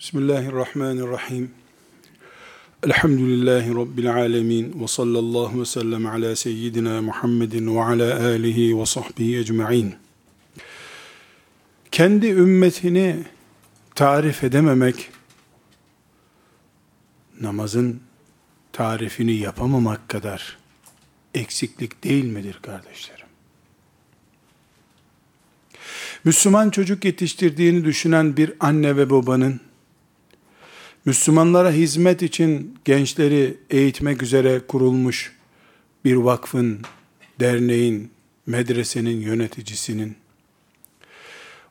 Bismillahirrahmanirrahim. Elhamdülillahi Rabbil alemin. Ve sallallahu ve sellem ala seyyidina Muhammedin ve ala alihi ve sahbihi ecma'in. Kendi ümmetini tarif edememek, namazın tarifini yapamamak kadar eksiklik değil midir kardeşlerim? Müslüman çocuk yetiştirdiğini düşünen bir anne ve babanın Müslümanlara hizmet için gençleri eğitmek üzere kurulmuş bir vakfın, derneğin, medresenin yöneticisinin.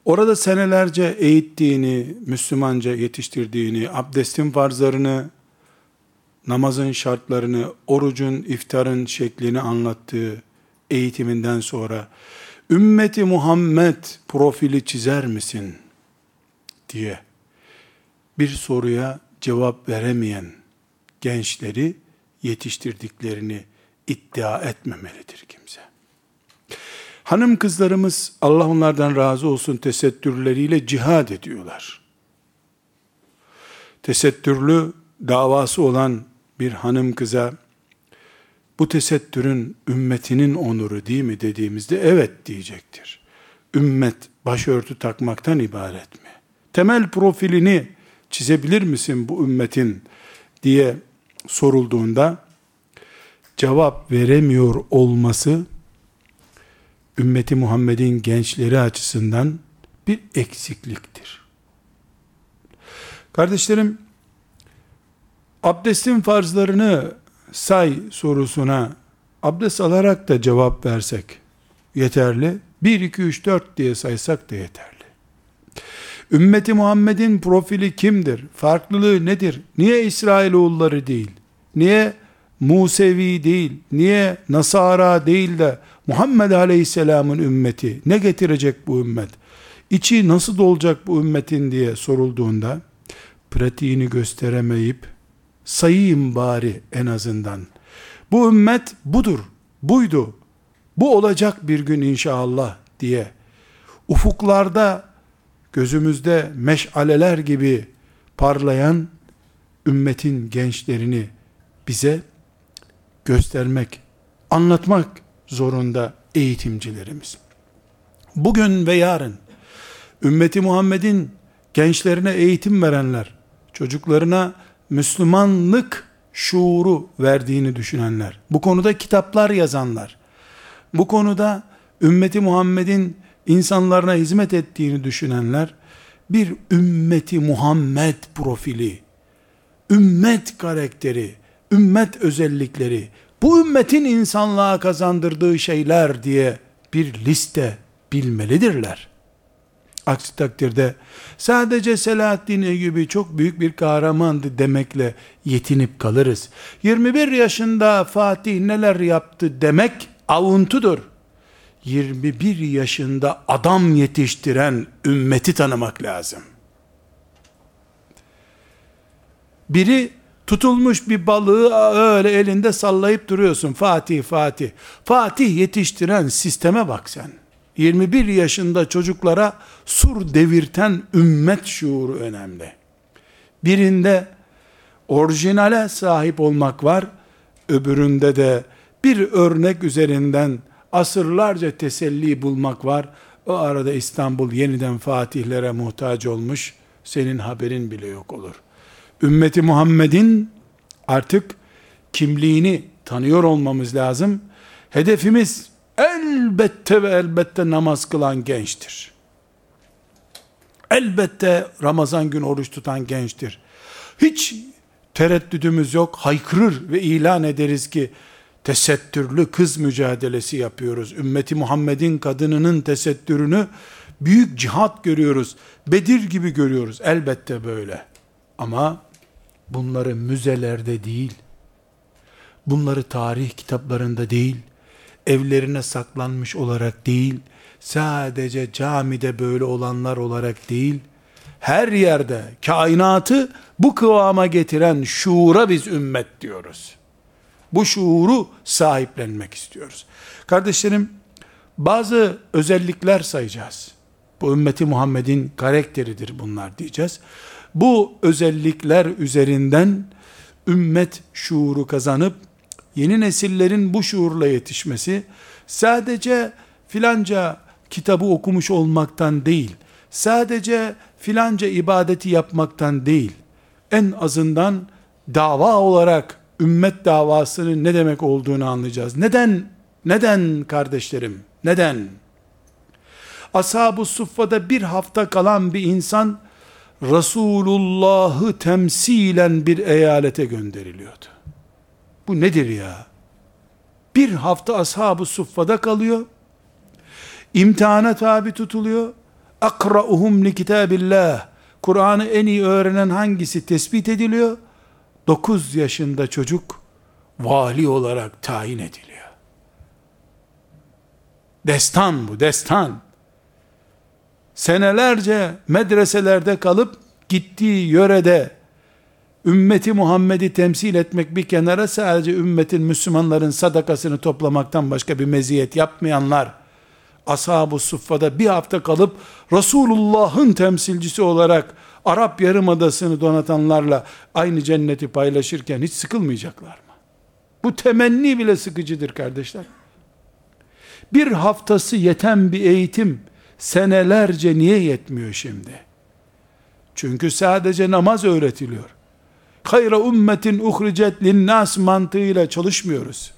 Orada senelerce eğittiğini, Müslümanca yetiştirdiğini, abdestin farzlarını, namazın şartlarını, orucun, iftarın şeklini anlattığı eğitiminden sonra ümmeti Muhammed profili çizer misin? diye bir soruya cevap veremeyen gençleri yetiştirdiklerini iddia etmemelidir kimse. Hanım kızlarımız Allah onlardan razı olsun tesettürleriyle cihad ediyorlar. Tesettürlü davası olan bir hanım kıza bu tesettürün ümmetinin onuru değil mi dediğimizde evet diyecektir. Ümmet başörtü takmaktan ibaret mi? Temel profilini çizebilir misin bu ümmetin diye sorulduğunda cevap veremiyor olması ümmeti Muhammed'in gençleri açısından bir eksikliktir. Kardeşlerim, abdestin farzlarını say sorusuna abdest alarak da cevap versek yeterli. 1, 2, 3, 4 diye saysak da yeterli. Ümmeti Muhammed'in profili kimdir? Farklılığı nedir? Niye İsrailoğulları değil? Niye Musevi değil? Niye Nasara değil de Muhammed Aleyhisselam'ın ümmeti? Ne getirecek bu ümmet? İçi nasıl dolacak bu ümmetin diye sorulduğunda pratiğini gösteremeyip sayayım bari en azından. Bu ümmet budur, buydu, bu olacak bir gün inşallah diye ufuklarda gözümüzde meşaleler gibi parlayan ümmetin gençlerini bize göstermek, anlatmak zorunda eğitimcilerimiz. Bugün ve yarın ümmeti Muhammed'in gençlerine eğitim verenler, çocuklarına Müslümanlık şuuru verdiğini düşünenler, bu konuda kitaplar yazanlar, bu konuda ümmeti Muhammed'in insanlarına hizmet ettiğini düşünenler, bir ümmeti Muhammed profili, ümmet karakteri, ümmet özellikleri, bu ümmetin insanlığa kazandırdığı şeyler diye bir liste bilmelidirler. Aksi takdirde sadece Selahaddin Eyyubi çok büyük bir kahramandı demekle yetinip kalırız. 21 yaşında Fatih neler yaptı demek avuntudur. 21 yaşında adam yetiştiren ümmeti tanımak lazım. Biri tutulmuş bir balığı öyle elinde sallayıp duruyorsun. Fatih Fatih. Fatih yetiştiren sisteme bak sen. 21 yaşında çocuklara sur devirten ümmet şuuru önemli. Birinde orijinale sahip olmak var, öbüründe de bir örnek üzerinden asırlarca teselli bulmak var. O arada İstanbul yeniden fatihlere muhtaç olmuş, senin haberin bile yok olur. Ümmeti Muhammed'in artık kimliğini tanıyor olmamız lazım. Hedefimiz elbette ve elbette namaz kılan gençtir. Elbette Ramazan gün oruç tutan gençtir. Hiç tereddüdümüz yok. Haykırır ve ilan ederiz ki tesettürlü kız mücadelesi yapıyoruz. Ümmeti Muhammed'in kadınının tesettürünü büyük cihat görüyoruz. Bedir gibi görüyoruz. Elbette böyle. Ama bunları müzelerde değil, bunları tarih kitaplarında değil, evlerine saklanmış olarak değil, sadece camide böyle olanlar olarak değil, her yerde kainatı bu kıvama getiren şuura biz ümmet diyoruz. Bu şuuru sahiplenmek istiyoruz. Kardeşlerim, bazı özellikler sayacağız. Bu ümmeti Muhammed'in karakteridir bunlar diyeceğiz. Bu özellikler üzerinden ümmet şuuru kazanıp yeni nesillerin bu şuurla yetişmesi sadece filanca kitabı okumuş olmaktan değil, sadece filanca ibadeti yapmaktan değil, en azından dava olarak ümmet davasının ne demek olduğunu anlayacağız. Neden? Neden kardeşlerim? Neden? Ashab-ı Suffa'da bir hafta kalan bir insan Resulullah'ı temsilen bir eyalete gönderiliyordu. Bu nedir ya? Bir hafta ashab-ı suffada kalıyor. İmtihana tabi tutuluyor. Akra'uhum li kitabillah. Kur'an'ı en iyi öğrenen hangisi tespit ediliyor? 9 yaşında çocuk vali olarak tayin ediliyor. Destan bu, destan. Senelerce medreselerde kalıp gittiği yörede ümmeti Muhammed'i temsil etmek bir kenara sadece ümmetin Müslümanların sadakasını toplamaktan başka bir meziyet yapmayanlar ashab-ı suffada bir hafta kalıp Resulullah'ın temsilcisi olarak Arap Yarımadası'nı donatanlarla aynı cenneti paylaşırken hiç sıkılmayacaklar mı? Bu temenni bile sıkıcıdır kardeşler. Bir haftası yeten bir eğitim senelerce niye yetmiyor şimdi? Çünkü sadece namaz öğretiliyor. Hayra ümmetin uhricet linnas mantığıyla çalışmıyoruz.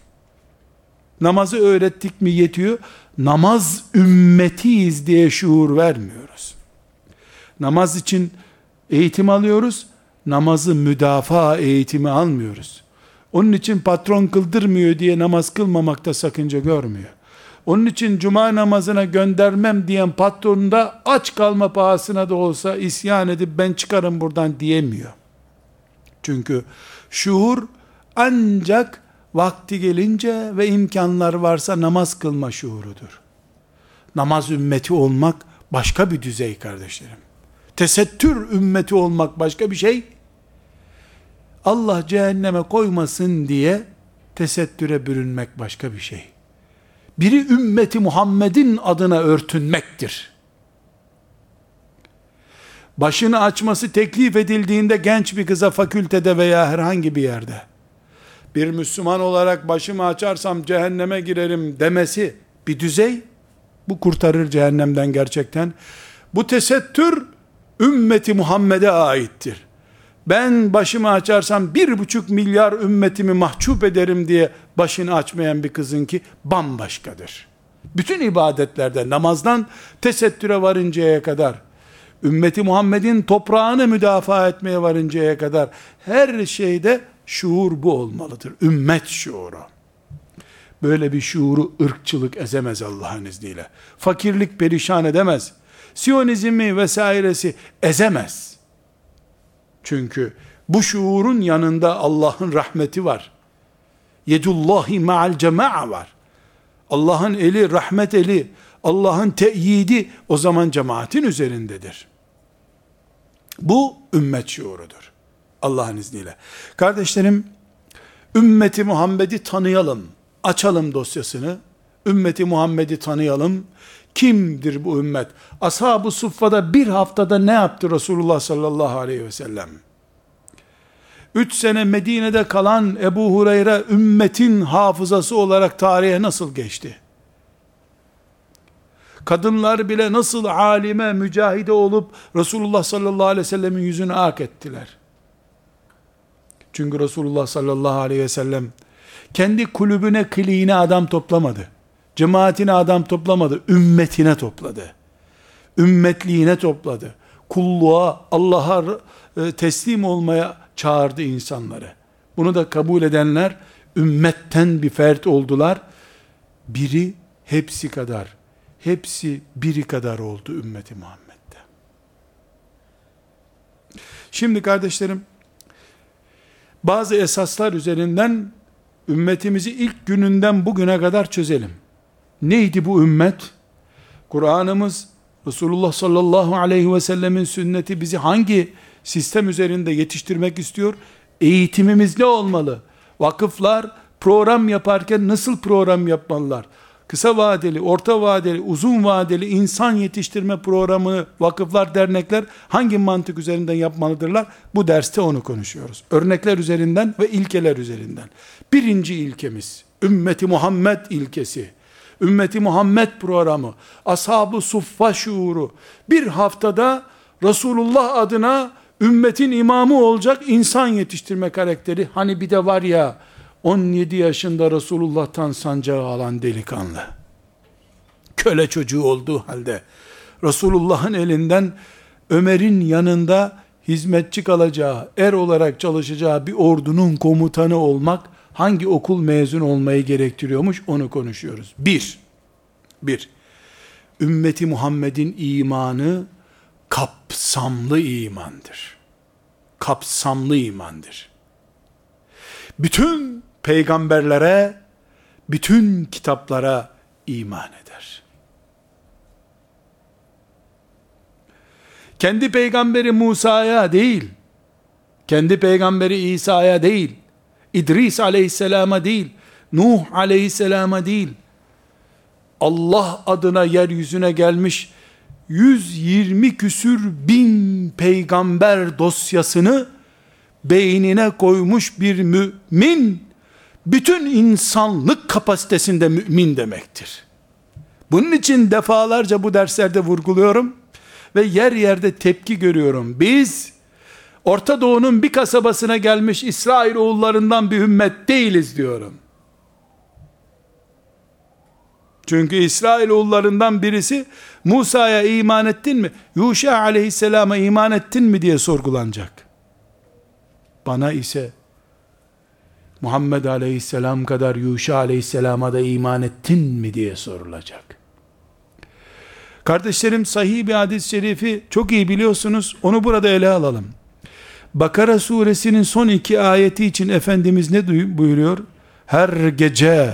Namazı öğrettik mi yetiyor. Namaz ümmetiyiz diye şuur vermiyoruz. Namaz için eğitim alıyoruz. Namazı müdafaa eğitimi almıyoruz. Onun için patron kıldırmıyor diye namaz kılmamakta sakınca görmüyor. Onun için cuma namazına göndermem diyen patron da aç kalma pahasına da olsa isyan edip ben çıkarım buradan diyemiyor. Çünkü şuur ancak vakti gelince ve imkanlar varsa namaz kılma şuurudur. Namaz ümmeti olmak başka bir düzey kardeşlerim. Tesettür ümmeti olmak başka bir şey. Allah cehenneme koymasın diye tesettüre bürünmek başka bir şey. Biri ümmeti Muhammed'in adına örtünmektir. Başını açması teklif edildiğinde genç bir kıza fakültede veya herhangi bir yerde bir Müslüman olarak başımı açarsam cehenneme girerim demesi bir düzey. Bu kurtarır cehennemden gerçekten. Bu tesettür ümmeti Muhammed'e aittir. Ben başımı açarsam bir buçuk milyar ümmetimi mahcup ederim diye başını açmayan bir kızın ki bambaşkadır. Bütün ibadetlerde namazdan tesettüre varıncaya kadar ümmeti Muhammed'in toprağını müdafaa etmeye varıncaya kadar her şeyde şuur bu olmalıdır. Ümmet şuuru. Böyle bir şuuru ırkçılık ezemez Allah'ın izniyle. Fakirlik perişan edemez. Siyonizmi vesairesi ezemez. Çünkü bu şuurun yanında Allah'ın rahmeti var. Yedullahi ma'al cema'a var. Allah'ın eli, rahmet eli, Allah'ın teyidi o zaman cemaatin üzerindedir. Bu ümmet şuurudur. Allah'ın izniyle. Kardeşlerim, ümmeti Muhammed'i tanıyalım. Açalım dosyasını. Ümmeti Muhammed'i tanıyalım. Kimdir bu ümmet? Ashab-ı Suffa'da bir haftada ne yaptı Resulullah sallallahu aleyhi ve sellem? Üç sene Medine'de kalan Ebu Hureyre ümmetin hafızası olarak tarihe nasıl geçti? Kadınlar bile nasıl alime, mücahide olup Resulullah sallallahu aleyhi ve sellemin yüzünü ak ettiler. Çünkü Resulullah sallallahu aleyhi ve sellem kendi kulübüne, kliğine adam toplamadı. Cemaatine adam toplamadı. Ümmetine topladı. Ümmetliğine topladı. Kulluğa, Allah'a e, teslim olmaya çağırdı insanları. Bunu da kabul edenler ümmetten bir fert oldular. Biri hepsi kadar, hepsi biri kadar oldu ümmeti Muhammed'de. Şimdi kardeşlerim, bazı esaslar üzerinden ümmetimizi ilk gününden bugüne kadar çözelim. Neydi bu ümmet? Kur'an'ımız, Resulullah sallallahu aleyhi ve sellemin sünneti bizi hangi sistem üzerinde yetiştirmek istiyor? Eğitimimiz ne olmalı? Vakıflar program yaparken nasıl program yapmalılar? kısa vadeli, orta vadeli, uzun vadeli insan yetiştirme programını vakıflar, dernekler hangi mantık üzerinden yapmalıdırlar? Bu derste onu konuşuyoruz. Örnekler üzerinden ve ilkeler üzerinden. Birinci ilkemiz, ümmeti Muhammed ilkesi. Ümmeti Muhammed programı, ashab-ı suffa şuuru, bir haftada Resulullah adına ümmetin imamı olacak insan yetiştirme karakteri. Hani bir de var ya, 17 yaşında Resulullah'tan sancağı alan delikanlı. Köle çocuğu olduğu halde, Resulullah'ın elinden Ömer'in yanında hizmetçi kalacağı, er olarak çalışacağı bir ordunun komutanı olmak, hangi okul mezun olmayı gerektiriyormuş onu konuşuyoruz. Bir, bir, ümmeti Muhammed'in imanı kapsamlı imandır. Kapsamlı imandır. Bütün peygamberlere, bütün kitaplara iman eder. Kendi peygamberi Musa'ya değil, kendi peygamberi İsa'ya değil, İdris aleyhisselama değil, Nuh aleyhisselama değil, Allah adına yeryüzüne gelmiş 120 küsür bin peygamber dosyasını beynine koymuş bir mümin, bütün insanlık kapasitesinde mümin demektir. Bunun için defalarca bu derslerde vurguluyorum ve yer yerde tepki görüyorum. Biz Orta Doğu'nun bir kasabasına gelmiş İsrail oğullarından bir ümmet değiliz diyorum. Çünkü İsrail oğullarından birisi Musa'ya iman ettin mi? Yuşa aleyhisselama iman ettin mi diye sorgulanacak. Bana ise Muhammed aleyhisselam kadar Yuşa aleyhisselama da iman ettin mi diye sorulacak. Kardeşlerim sahih bir hadis-i şerifi çok iyi biliyorsunuz. Onu burada ele alalım. Bakara suresinin son iki ayeti için Efendimiz ne buyuruyor? Her gece,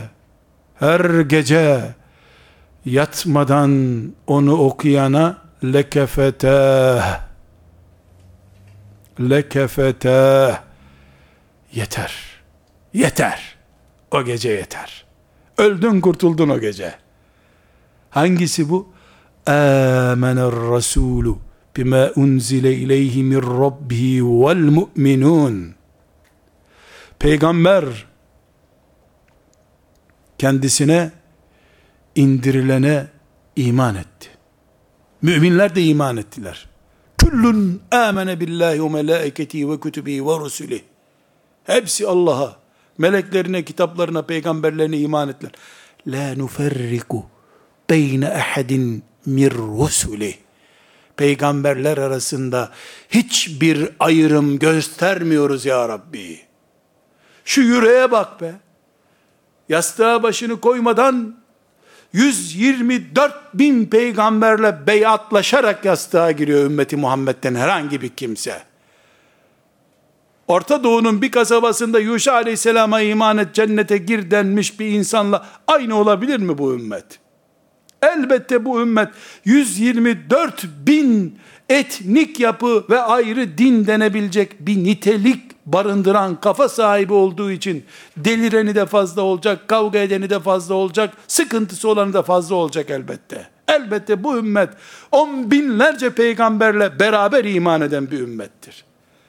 her gece yatmadan onu okuyana lekefeteh lekefeteh yeter. Yeter. O gece yeter. Öldün kurtuldun o gece. Hangisi bu? Âmener Resulü bima unzile ileyhi min rabbihi vel mu'minun. Peygamber kendisine indirilene iman etti. Müminler de iman ettiler. Küllün amene billahi ve melaiketi ve kütübi ve rusulih. Hepsi Allah'a, meleklerine, kitaplarına, peygamberlerine iman ettiler. La nuferriku beyne ahadin mir rusulih. Peygamberler arasında hiçbir ayrım göstermiyoruz ya Rabbi. Şu yüreğe bak be. Yastığa başını koymadan 124 bin peygamberle beyatlaşarak yastığa giriyor ümmeti Muhammed'den herhangi bir kimse. Orta Doğu'nun bir kasabasında Yuşa Aleyhisselam'a iman et cennete gir denmiş bir insanla aynı olabilir mi bu ümmet? Elbette bu ümmet 124 bin etnik yapı ve ayrı din denebilecek bir nitelik barındıran kafa sahibi olduğu için delireni de fazla olacak, kavga edeni de fazla olacak, sıkıntısı olanı da fazla olacak elbette. Elbette bu ümmet on binlerce peygamberle beraber iman eden bir ümmettir.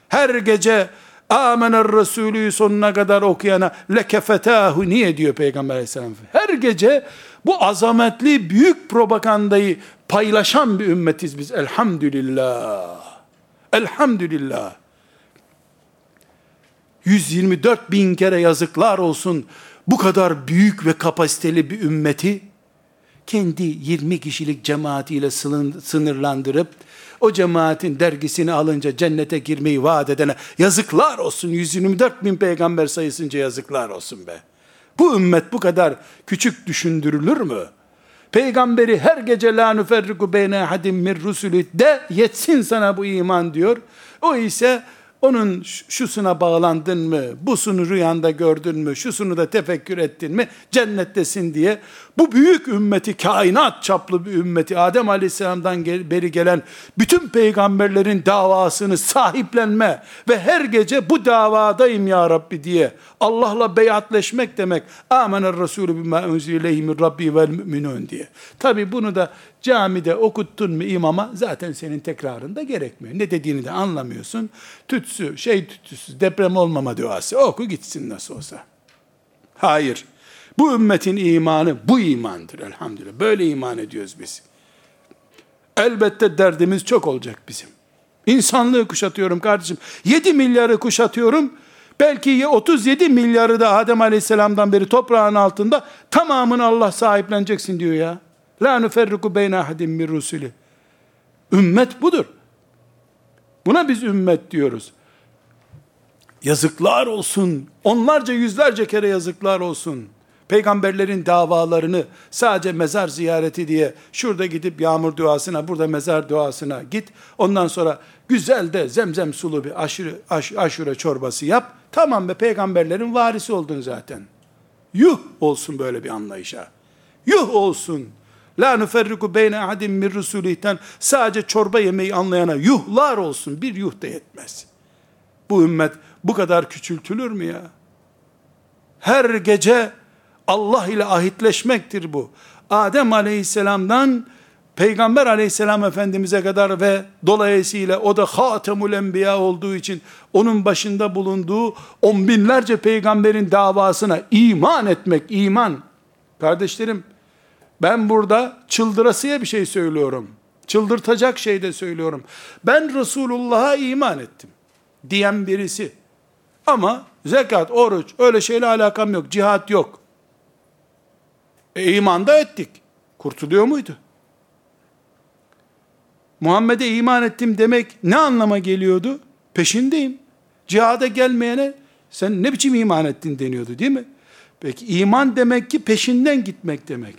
Her gece Amener Resulü sonuna kadar okuyana lekefetahu niye diyor Peygamber aleyhisselam. Her gece bu azametli büyük propagandayı paylaşan bir ümmetiz biz elhamdülillah. Elhamdülillah. 124 bin kere yazıklar olsun bu kadar büyük ve kapasiteli bir ümmeti kendi 20 kişilik cemaatiyle sınırlandırıp o cemaatin dergisini alınca cennete girmeyi vaat edene yazıklar olsun 124 bin peygamber sayısınca yazıklar olsun be. Bu ümmet bu kadar küçük düşündürülür mü? Peygamberi her gece la nuferriku beyne hadim mir rusulü de yetsin sana bu iman diyor. O ise onun şusuna bağlandın mı, busunu rüyanda gördün mü, şusunu da tefekkür ettin mi, cennettesin diye bu büyük ümmeti, kainat çaplı bir ümmeti, Adem Aleyhisselam'dan beri gelen bütün peygamberlerin davasını sahiplenme ve her gece bu davadayım ya Rabbi diye Allah'la beyatleşmek demek. Amener Resulü bima unzileyhi min Rabbi vel müminun diye. Tabi bunu da camide okuttun mu imama zaten senin tekrarında gerekmiyor. Ne dediğini de anlamıyorsun. Tütsü, şey tütsüsü, deprem olmama duası oku gitsin nasıl olsa. Hayır. Bu ümmetin imanı bu imandır elhamdülillah. Böyle iman ediyoruz biz. Elbette derdimiz çok olacak bizim. İnsanlığı kuşatıyorum kardeşim. 7 milyarı kuşatıyorum. Belki 37 milyarı da Adem Aleyhisselam'dan beri toprağın altında tamamını Allah sahipleneceksin diyor ya. La nuferriku beyne ahadim min rusuli. Ümmet budur. Buna biz ümmet diyoruz. Yazıklar olsun. Onlarca yüzlerce kere yazıklar olsun. Peygamberlerin davalarını sadece mezar ziyareti diye şurada gidip yağmur duasına, burada mezar duasına git. Ondan sonra güzel de zemzem sulu bir aşure, aş, aşure çorbası yap. Tamam be peygamberlerin varisi oldun zaten. Yuh olsun böyle bir anlayışa. Yuh olsun. La nuferriku beyne ahadim min rusulihten sadece çorba yemeği anlayana yuhlar olsun. Bir yuh da yetmez. Bu ümmet bu kadar küçültülür mü ya? Her gece Allah ile ahitleşmektir bu. Adem aleyhisselamdan Peygamber aleyhisselam efendimize kadar ve dolayısıyla o da hatemul enbiya olduğu için onun başında bulunduğu on binlerce peygamberin davasına iman etmek, iman. Kardeşlerim, ben burada çıldırasıya bir şey söylüyorum. Çıldırtacak şey de söylüyorum. Ben Resulullah'a iman ettim. Diyen birisi. Ama zekat, oruç, öyle şeyle alakam yok. Cihat yok. E iman da ettik. Kurtuluyor muydu? Muhammed'e iman ettim demek ne anlama geliyordu? Peşindeyim. Cihada gelmeyene sen ne biçim iman ettin deniyordu değil mi? Peki iman demek ki peşinden gitmek demek.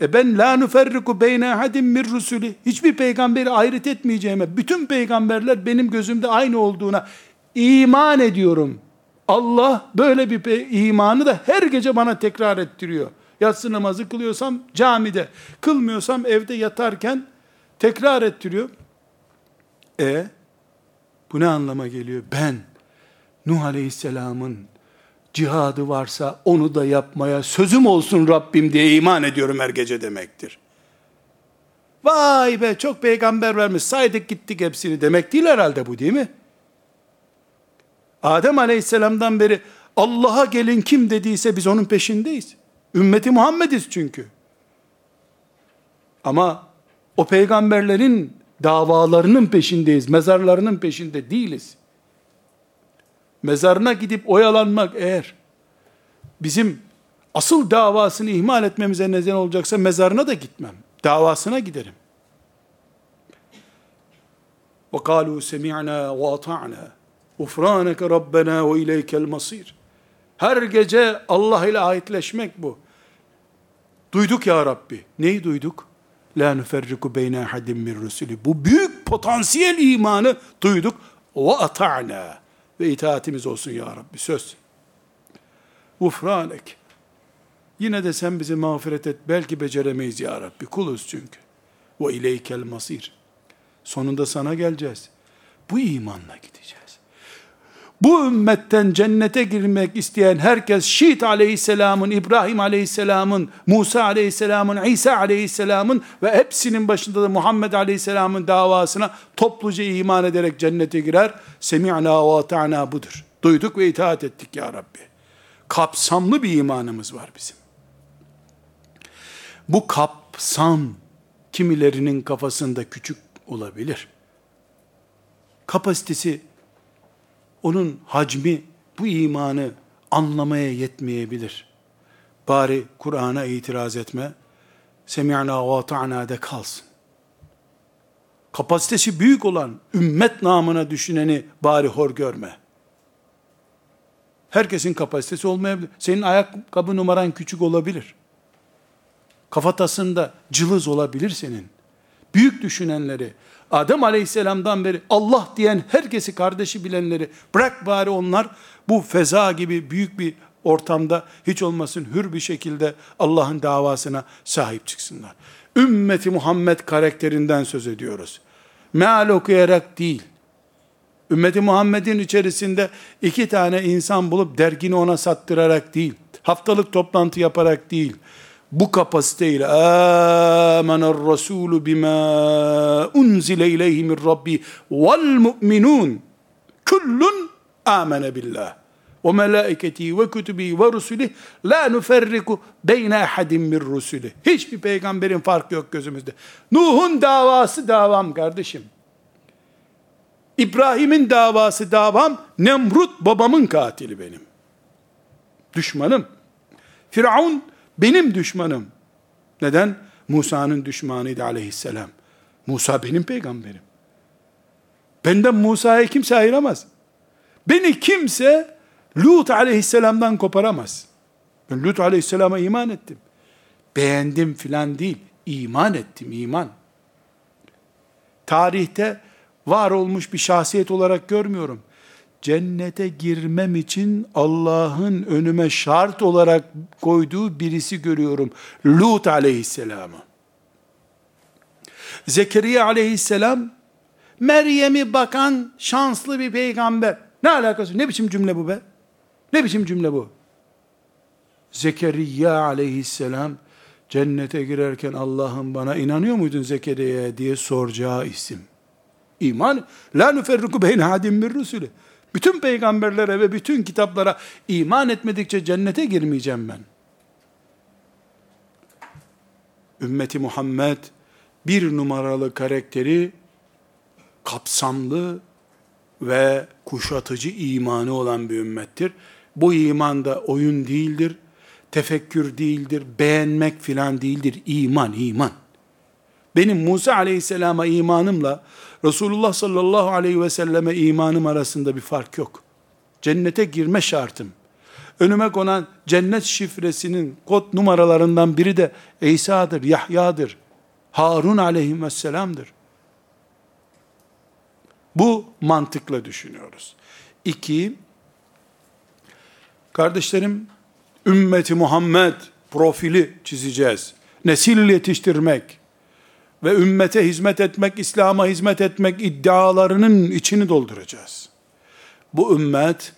E ben la nuferriku beyne ahadim mir rusuli. Hiçbir peygamberi ayrıt etmeyeceğime, bütün peygamberler benim gözümde aynı olduğuna iman ediyorum. Allah böyle bir imanı da her gece bana tekrar ettiriyor. Yatsı namazı kılıyorsam camide, kılmıyorsam evde yatarken tekrar ettiriyor. E bu ne anlama geliyor? Ben Nuh Aleyhisselam'ın cihadı varsa onu da yapmaya sözüm olsun Rabbim diye iman ediyorum her gece demektir. Vay be çok peygamber vermiş saydık gittik hepsini demek değil herhalde bu değil mi? Adem aleyhisselamdan beri Allah'a gelin kim dediyse biz onun peşindeyiz. Ümmeti Muhammediz çünkü. Ama o peygamberlerin davalarının peşindeyiz, mezarlarının peşinde değiliz. Mezarına gidip oyalanmak eğer bizim asıl davasını ihmal etmemize neden olacaksa mezarına da gitmem. Davasına giderim. وَقَالُوا سَمِعْنَا وَاطَعْنَا اُفْرَانَكَ رَبَّنَا وَاِلَيْكَ الْمَصِيرِ Her gece Allah ile ahitleşmek bu. Duyduk ya Rabbi. Neyi duyduk? La nüferriku beyne ahadim min rusuli. Bu büyük potansiyel imanı duyduk. Ve ata'na. Ve itaatimiz olsun ya Rabbi. Söz. Ufranek. Yine de sen bizi mağfiret et. Belki beceremeyiz ya Rabbi. Kuluz çünkü. Ve ileykel masir. Sonunda sana geleceğiz. Bu imanla gideceğiz. Bu ümmetten cennete girmek isteyen herkes Şiit aleyhisselamın, İbrahim aleyhisselamın, Musa aleyhisselamın, İsa aleyhisselamın ve hepsinin başında da Muhammed aleyhisselamın davasına topluca iman ederek cennete girer. Semi'na ve ata'na budur. Duyduk ve itaat ettik ya Rabbi. Kapsamlı bir imanımız var bizim. Bu kapsam kimilerinin kafasında küçük olabilir. Kapasitesi onun hacmi bu imanı anlamaya yetmeyebilir. Bari Kur'an'a itiraz etme. Semi'na ve ta'na de kalsın. Kapasitesi büyük olan ümmet namına düşüneni bari hor görme. Herkesin kapasitesi olmayabilir. Senin ayakkabı numaran küçük olabilir. Kafatasında cılız olabilir senin. Büyük düşünenleri, Adem aleyhisselamdan beri Allah diyen herkesi kardeşi bilenleri bırak bari onlar bu feza gibi büyük bir ortamda hiç olmasın hür bir şekilde Allah'ın davasına sahip çıksınlar. Ümmeti Muhammed karakterinden söz ediyoruz. Meal okuyarak değil. Ümmeti Muhammed'in içerisinde iki tane insan bulup dergini ona sattırarak değil. Haftalık toplantı yaparak değil bu kapasiteyle amener rasulü bima unzile ileyhi min rabbi vel mu'minun kullun amene billah ve melaiketi ve kütübi ve rusulih la nuferriku beyne ahadim min rusulih. Hiçbir peygamberin farkı yok gözümüzde. Nuh'un davası davam kardeşim. İbrahim'in davası davam, Nemrut babamın katili benim. Düşmanım. Firavun benim düşmanım. Neden? Musa'nın düşmanıydı aleyhisselam. Musa benim peygamberim. Benden Musa'yı kimse ayıramaz. Beni kimse Lut aleyhisselamdan koparamaz. Ben Lut aleyhisselama iman ettim. Beğendim filan değil. iman ettim, iman. Tarihte var olmuş bir şahsiyet olarak görmüyorum cennete girmem için Allah'ın önüme şart olarak koyduğu birisi görüyorum. Lut aleyhisselamı. Zekeriya aleyhisselam Meryem'i bakan şanslı bir peygamber. Ne alakası? Ne biçim cümle bu be? Ne biçim cümle bu? Zekeriya aleyhisselam cennete girerken Allah'ım bana inanıyor muydun Zekeriya'ya diye soracağı isim. İman la nuferriku beyne hadim bir rusulü. Bütün peygamberlere ve bütün kitaplara iman etmedikçe cennete girmeyeceğim ben. Ümmeti Muhammed bir numaralı karakteri kapsamlı ve kuşatıcı imanı olan bir ümmettir. Bu iman da oyun değildir, tefekkür değildir, beğenmek filan değildir. İman, iman. Benim Musa aleyhisselama imanımla Resulullah sallallahu aleyhi ve selleme imanım arasında bir fark yok. Cennete girme şartım. Önüme konan cennet şifresinin kod numaralarından biri de İsa'dır, Yahya'dır. Harun aleyhisselamdır. Bu mantıkla düşünüyoruz. İki, kardeşlerim, ümmeti Muhammed profili çizeceğiz. Nesil yetiştirmek, ve ümmete hizmet etmek, İslam'a hizmet etmek iddialarının içini dolduracağız. Bu ümmet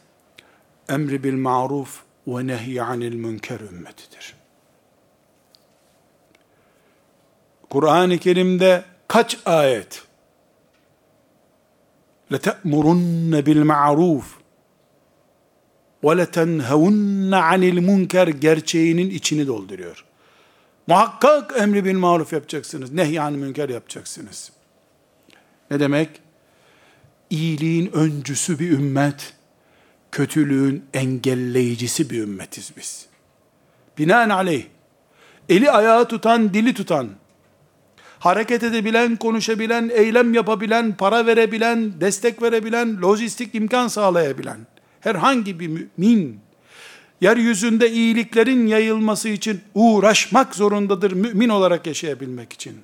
emri bil maruf ve nehy anil münker ümmetidir. Kur'an-ı Kerim'de kaç ayet لَتَأْمُرُنَّ بِالْمَعْرُوفِ وَلَتَنْهَوُنَّ عَنِ الْمُنْكَرِ gerçeğinin içini dolduruyor. Muhakkak emri bil maruf yapacaksınız. Nehyan münker yapacaksınız. Ne demek? İyiliğin öncüsü bir ümmet, kötülüğün engelleyicisi bir ümmetiz biz. Binaenaleyh, eli ayağı tutan, dili tutan, hareket edebilen, konuşabilen, eylem yapabilen, para verebilen, destek verebilen, lojistik imkan sağlayabilen, herhangi bir mümin, yeryüzünde iyiliklerin yayılması için uğraşmak zorundadır mümin olarak yaşayabilmek için.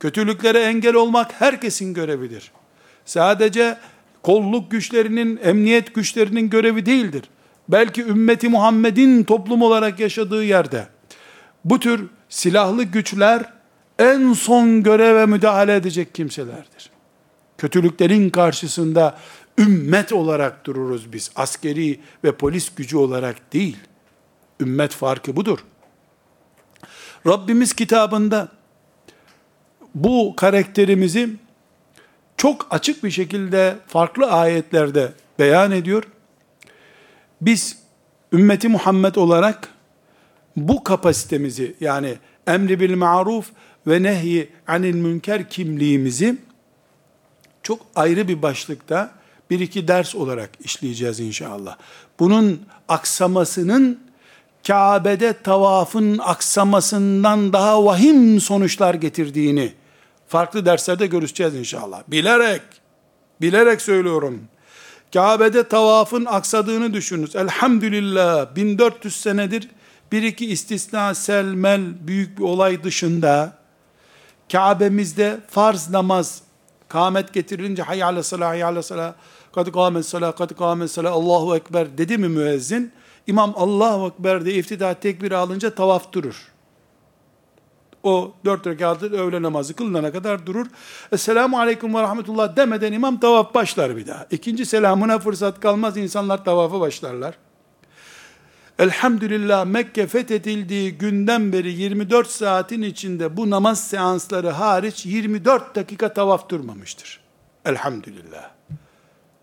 Kötülüklere engel olmak herkesin görevidir. Sadece kolluk güçlerinin, emniyet güçlerinin görevi değildir. Belki ümmeti Muhammed'in toplum olarak yaşadığı yerde bu tür silahlı güçler en son göreve müdahale edecek kimselerdir. Kötülüklerin karşısında ümmet olarak dururuz biz. Askeri ve polis gücü olarak değil. Ümmet farkı budur. Rabbimiz kitabında bu karakterimizi çok açık bir şekilde farklı ayetlerde beyan ediyor. Biz ümmeti Muhammed olarak bu kapasitemizi yani emri bil maruf ve nehi anil münker kimliğimizi çok ayrı bir başlıkta bir iki ders olarak işleyeceğiz inşallah. Bunun aksamasının Kabe'de tavafın aksamasından daha vahim sonuçlar getirdiğini farklı derslerde görüşeceğiz inşallah. Bilerek, bilerek söylüyorum. Kabe'de tavafın aksadığını düşününüz. Elhamdülillah 1400 senedir bir iki istisna selmel büyük bir olay dışında Kabe'mizde farz namaz Kâmet getirilince hayy ala salah, hayy ala salah, kad kâmet salah, kad kâmet salah, Allahu Ekber dedi mi müezzin? İmam Allahu Ekber diye iftida tekbir alınca tavaf durur. O dört rekatı öğle namazı kılınana kadar durur. Esselamu aleyküm ve rahmetullah demeden imam tavaf başlar bir daha. İkinci selamına fırsat kalmaz insanlar tavafa başlarlar. Elhamdülillah Mekke fethedildiği günden beri 24 saatin içinde bu namaz seansları hariç 24 dakika tavaf durmamıştır. Elhamdülillah.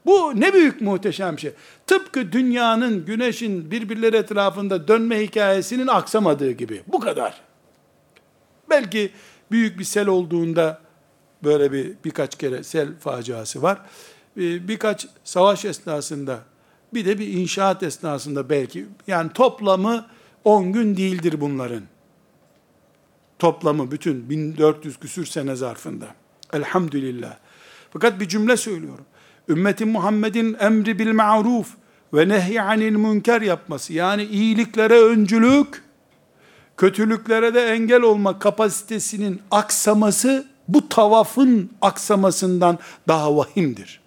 Bu ne büyük muhteşem şey. Tıpkı dünyanın, güneşin birbirleri etrafında dönme hikayesinin aksamadığı gibi. Bu kadar. Belki büyük bir sel olduğunda böyle bir birkaç kere sel faciası var. Birkaç savaş esnasında bir de bir inşaat esnasında belki yani toplamı 10 gün değildir bunların. Toplamı bütün 1400 küsür sene zarfında. Elhamdülillah. Fakat bir cümle söylüyorum. Ümmetin Muhammed'in emri bil ma'ruf ve nehy anil münker yapması yani iyiliklere öncülük kötülüklere de engel olma kapasitesinin aksaması bu tavafın aksamasından daha vahimdir.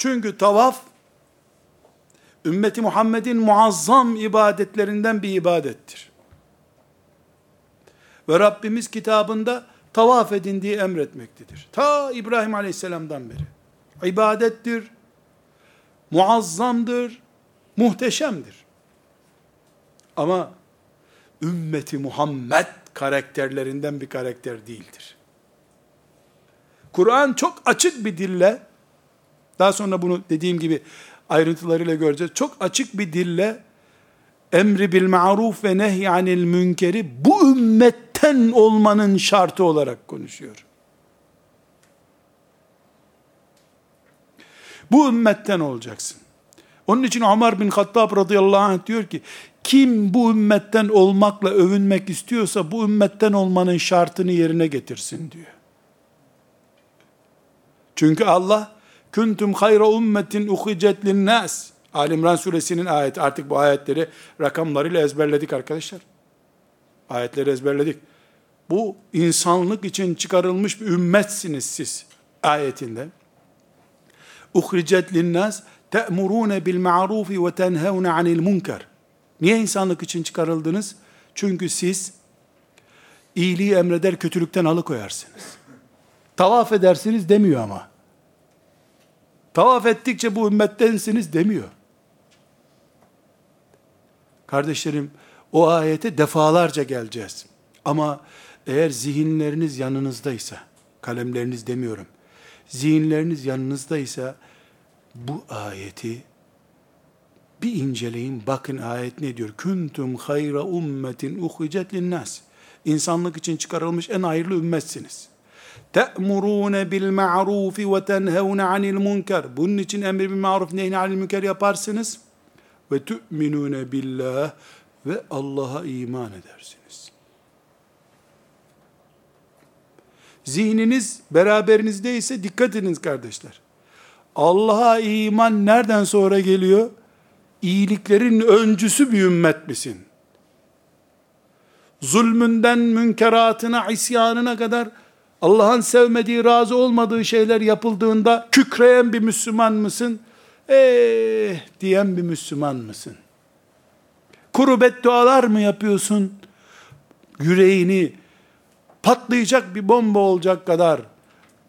Çünkü tavaf ümmeti Muhammed'in muazzam ibadetlerinden bir ibadettir. Ve Rabbimiz kitabında tavaf edin diye emretmektedir. Ta İbrahim Aleyhisselam'dan beri. İbadettir, muazzamdır, muhteşemdir. Ama ümmeti Muhammed karakterlerinden bir karakter değildir. Kur'an çok açık bir dille, daha sonra bunu dediğim gibi ayrıntılarıyla göreceğiz. Çok açık bir dille emri bil ma'ruf ve nehy anil münkeri bu ümmetten olmanın şartı olarak konuşuyor. Bu ümmetten olacaksın. Onun için Ömer bin Hattab radıyallahu anh diyor ki, kim bu ümmetten olmakla övünmek istiyorsa bu ümmetten olmanın şartını yerine getirsin diyor. Çünkü Allah kuntum hayra ummetin uhicet linnas. Ali İmran suresinin ayeti. Artık bu ayetleri rakamlarıyla ezberledik arkadaşlar. Ayetleri ezberledik. Bu insanlık için çıkarılmış bir ümmetsiniz siz ayetinde. Uhricet linnas te'murune bil ma'rufi ve tenhevne anil munkar. Niye insanlık için çıkarıldınız? Çünkü siz iyiliği emreder, kötülükten alıkoyarsınız. Tavaf edersiniz demiyor ama. Tavaf ettikçe bu ümmettensiniz demiyor. Kardeşlerim, o ayete defalarca geleceğiz. Ama eğer zihinleriniz yanınızdaysa, kalemleriniz demiyorum, zihinleriniz yanınızdaysa, bu ayeti bir inceleyin bakın ayet ne diyor? Kuntum hayra ummetin uhicet linnas. İnsanlık için çıkarılmış en hayırlı ümmetsiniz. Te'murune bil ma'rufi ve tenhevne anil münker. Bunun için emri bil maruf nehni anil münker yaparsınız. Ve tu'minune billah ve Allah'a iman edersiniz. Zihniniz beraberinizde dikkat ediniz kardeşler. Allah'a iman nereden sonra geliyor? iyiliklerin öncüsü bir ümmet misin? Zulmünden münkeratına, isyanına kadar Allah'ın sevmediği, razı olmadığı şeyler yapıldığında kükreyen bir Müslüman mısın? Eh diyen bir Müslüman mısın? Kuru beddualar mı yapıyorsun? Yüreğini patlayacak bir bomba olacak kadar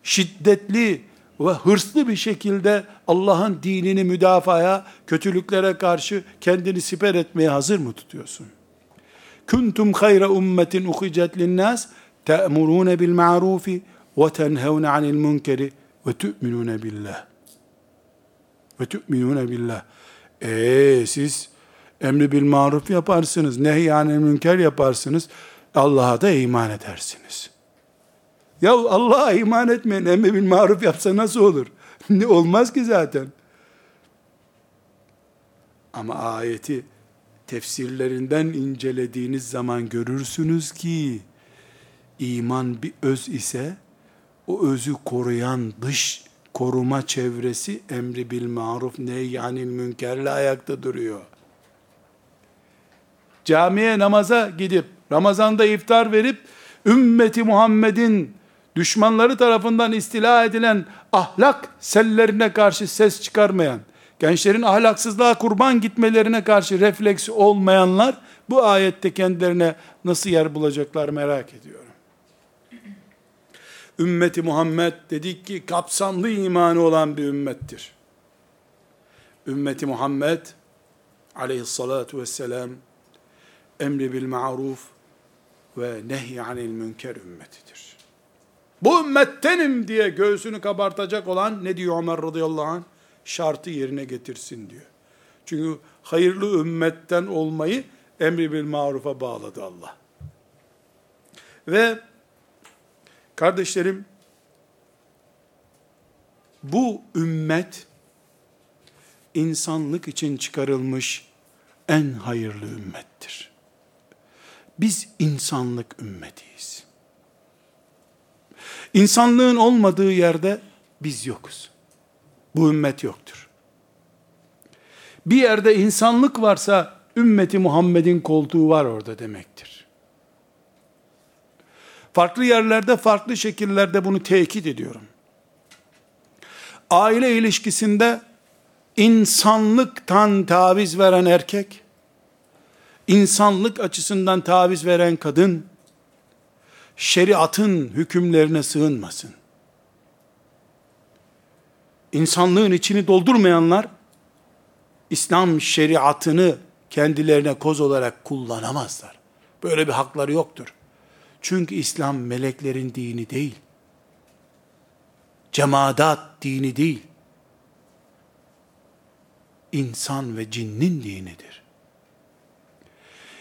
şiddetli ve hırslı bir şekilde Allah'ın dinini müdafaya, kötülüklere karşı kendini siper etmeye hazır mı tutuyorsun? Kuntum hayra ummetin uhicet linnas te'murune bil ma'rufi ve tenhevne anil munkeri ve tu'minune billah. Ve tu'minune billah. Eee siz emri bil maruf yaparsınız, nehyanil münker yaparsınız, Allah'a da iman edersiniz. Ya Allah'a iman etmeyen emri bil maruf yapsa nasıl olur? ne olmaz ki zaten. Ama ayeti tefsirlerinden incelediğiniz zaman görürsünüz ki iman bir öz ise o özü koruyan dış koruma çevresi emri bil maruf nehyanil münkerle ayakta duruyor. Camiye namaza gidip Ramazanda iftar verip ümmeti Muhammed'in düşmanları tarafından istila edilen ahlak sellerine karşı ses çıkarmayan, gençlerin ahlaksızlığa kurban gitmelerine karşı refleksi olmayanlar, bu ayette kendilerine nasıl yer bulacaklar merak ediyorum. Ümmeti Muhammed dedik ki kapsamlı imanı olan bir ümmettir. Ümmeti Muhammed aleyhissalatu vesselam emri bil ma'ruf ve nehy anil münker ümmetidir. Bu ümmettenim diye göğsünü kabartacak olan ne diyor Ömer radıyallahu anh? Şartı yerine getirsin diyor. Çünkü hayırlı ümmetten olmayı emri bil marufa bağladı Allah. Ve kardeşlerim bu ümmet insanlık için çıkarılmış en hayırlı ümmettir. Biz insanlık ümmetiyiz. İnsanlığın olmadığı yerde biz yokuz. Bu ümmet yoktur. Bir yerde insanlık varsa ümmeti Muhammed'in koltuğu var orada demektir. Farklı yerlerde, farklı şekillerde bunu tekit ediyorum. Aile ilişkisinde insanlıktan taviz veren erkek, insanlık açısından taviz veren kadın, şeriatın hükümlerine sığınmasın. İnsanlığın içini doldurmayanlar, İslam şeriatını kendilerine koz olarak kullanamazlar. Böyle bir hakları yoktur. Çünkü İslam meleklerin dini değil. Cemaat dini değil. İnsan ve cinnin dinidir.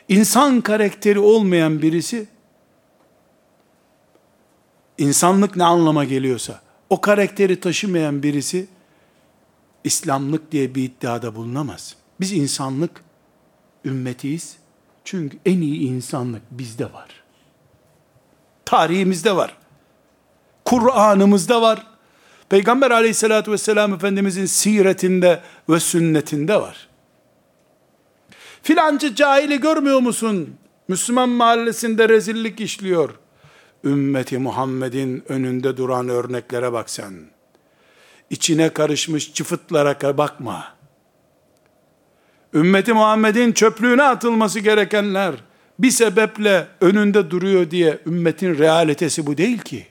İnsan karakteri olmayan birisi insanlık ne anlama geliyorsa o karakteri taşımayan birisi İslamlık diye bir iddiada bulunamaz. Biz insanlık ümmetiyiz. Çünkü en iyi insanlık bizde var. Tarihimizde var. Kur'an'ımızda var. Peygamber aleyhissalatü vesselam Efendimizin siretinde ve sünnetinde var. Filancı cahili görmüyor musun? Müslüman mahallesinde rezillik işliyor. Ümmeti Muhammed'in önünde duran örneklere bak sen. İçine karışmış çıfıtlara bakma. Ümmeti Muhammed'in çöplüğüne atılması gerekenler bir sebeple önünde duruyor diye ümmetin realitesi bu değil ki.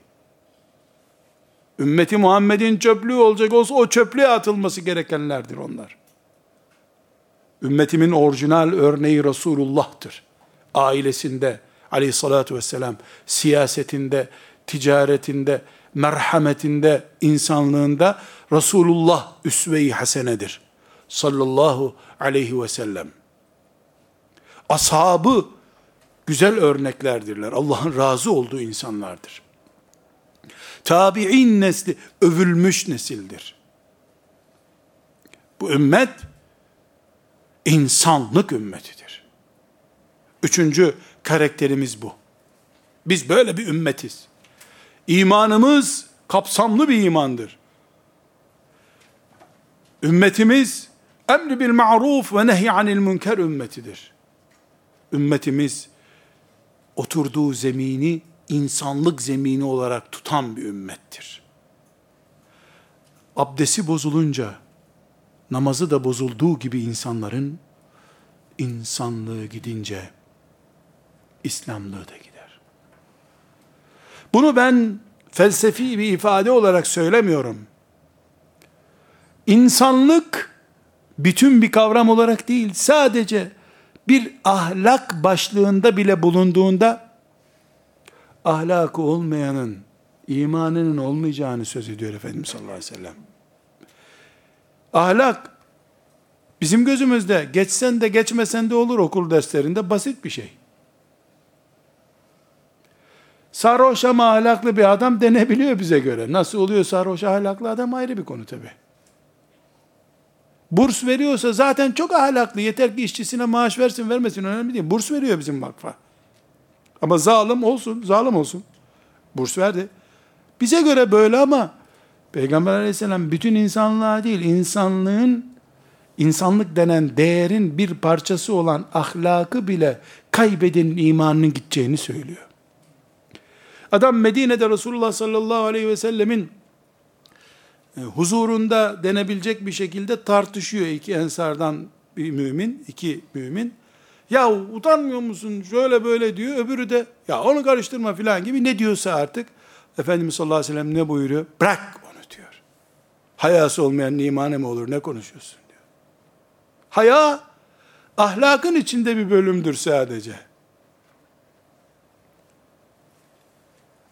Ümmeti Muhammed'in çöplüğü olacak olsa o çöplüğe atılması gerekenlerdir onlar. Ümmetimin orijinal örneği Resulullah'tır. Ailesinde aleyhissalatü vesselam, siyasetinde, ticaretinde, merhametinde, insanlığında Resulullah üsve-i hasenedir. Sallallahu aleyhi ve sellem. Ashabı güzel örneklerdirler. Allah'ın razı olduğu insanlardır. Tabi'in nesli övülmüş nesildir. Bu ümmet insanlık ümmetidir. Üçüncü karakterimiz bu. Biz böyle bir ümmetiz. İmanımız kapsamlı bir imandır. Ümmetimiz emri bil ma'ruf ve nehy anil münker ümmetidir. Ümmetimiz oturduğu zemini insanlık zemini olarak tutan bir ümmettir. Abdesi bozulunca, namazı da bozulduğu gibi insanların, insanlığı gidince, İslamlığı da gider. Bunu ben felsefi bir ifade olarak söylemiyorum. İnsanlık, bütün bir kavram olarak değil, sadece bir ahlak başlığında bile bulunduğunda, ahlakı olmayanın imanının olmayacağını söz ediyor Efendimiz sallallahu aleyhi ve sellem. Ahlak bizim gözümüzde geçsen de geçmesen de olur okul derslerinde basit bir şey. Sarhoş ama ahlaklı bir adam denebiliyor bize göre. Nasıl oluyor sarhoş ahlaklı adam ayrı bir konu tabi. Burs veriyorsa zaten çok ahlaklı. Yeter ki işçisine maaş versin vermesin önemli değil. Burs veriyor bizim vakfa. Ama zalim olsun, zalim olsun. Burs verdi. Bize göre böyle ama Peygamber aleyhisselam bütün insanlığa değil, insanlığın, insanlık denen değerin bir parçası olan ahlakı bile kaybedenin imanının gideceğini söylüyor. Adam Medine'de Resulullah sallallahu aleyhi ve sellemin huzurunda denebilecek bir şekilde tartışıyor iki ensardan bir mümin, iki mümin. Ya utanmıyor musun şöyle böyle diyor. Öbürü de ya onu karıştırma filan gibi ne diyorsa artık. Efendimiz sallallahu aleyhi ve sellem ne buyuruyor? Bırak onu diyor. Hayası olmayan imane mi olur ne konuşuyorsun diyor. Haya ahlakın içinde bir bölümdür sadece.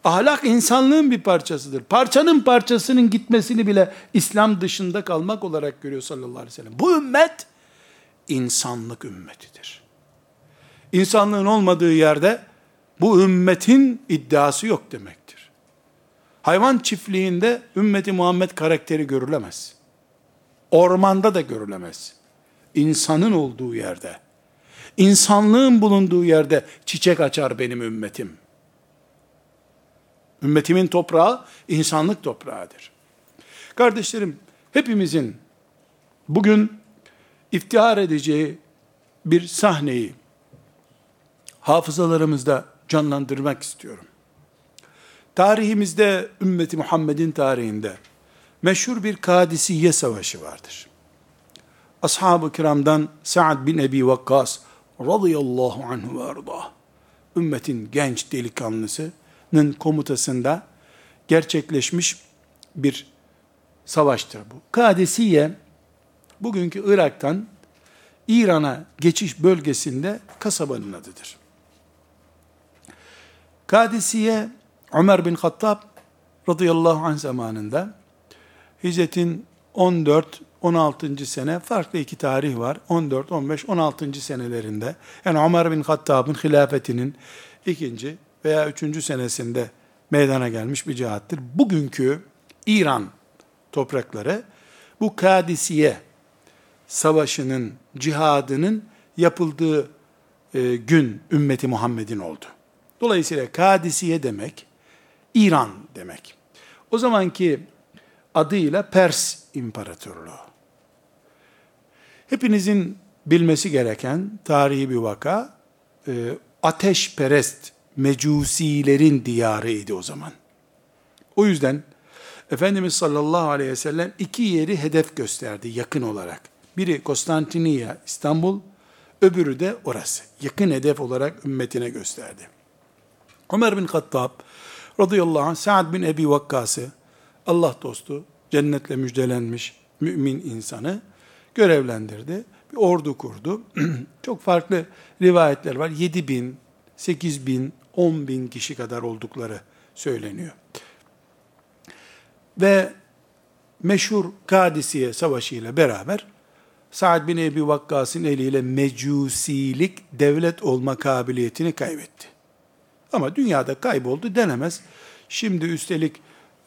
Ahlak insanlığın bir parçasıdır. Parçanın parçasının gitmesini bile İslam dışında kalmak olarak görüyor sallallahu aleyhi ve sellem. Bu ümmet insanlık ümmetidir. İnsanlığın olmadığı yerde bu ümmetin iddiası yok demektir. Hayvan çiftliğinde ümmeti Muhammed karakteri görülemez. Ormanda da görülemez. İnsanın olduğu yerde, insanlığın bulunduğu yerde çiçek açar benim ümmetim. Ümmetimin toprağı insanlık toprağıdır. Kardeşlerim, hepimizin bugün iftihar edeceği bir sahneyi hafızalarımızda canlandırmak istiyorum. Tarihimizde, ümmeti Muhammed'in tarihinde meşhur bir Kadisiye Savaşı vardır. Ashab-ı kiramdan Sa'd bin Ebi Vakkas radıyallahu anhu ve arda ümmetin genç delikanlısının komutasında gerçekleşmiş bir savaştır bu. Kadisiye bugünkü Irak'tan İran'a geçiş bölgesinde kasabanın adıdır. Kadisiye Ömer bin Hattab radıyallahu anh zamanında hicretin 14 16. sene farklı iki tarih var. 14, 15, 16. senelerinde yani Ömer bin Hattab'ın hilafetinin ikinci veya üçüncü senesinde meydana gelmiş bir cihattır. Bugünkü İran toprakları bu Kadisiye savaşının, cihadının yapıldığı e, gün ümmeti Muhammed'in oldu. Dolayısıyla Kadisiye demek, İran demek. O zamanki adıyla Pers İmparatorluğu. Hepinizin bilmesi gereken tarihi bir vaka, e, ateşperest mecusilerin diyarıydı o zaman. O yüzden Efendimiz sallallahu aleyhi ve sellem iki yeri hedef gösterdi yakın olarak. Biri Konstantiniye, İstanbul, öbürü de orası. Yakın hedef olarak ümmetine gösterdi. Ömer bin Hattab radıyallahu anh Sa'd bin Ebi Vakkas'ı Allah dostu, cennetle müjdelenmiş mümin insanı görevlendirdi. Bir ordu kurdu. Çok farklı rivayetler var. 7 bin, 8 bin, 10 bin kişi kadar oldukları söyleniyor. Ve meşhur Kadisiye Savaşı ile beraber Sa'd bin Ebi Vakkas'ın eliyle mecusilik devlet olma kabiliyetini kaybetti. Ama dünyada kayboldu denemez. Şimdi üstelik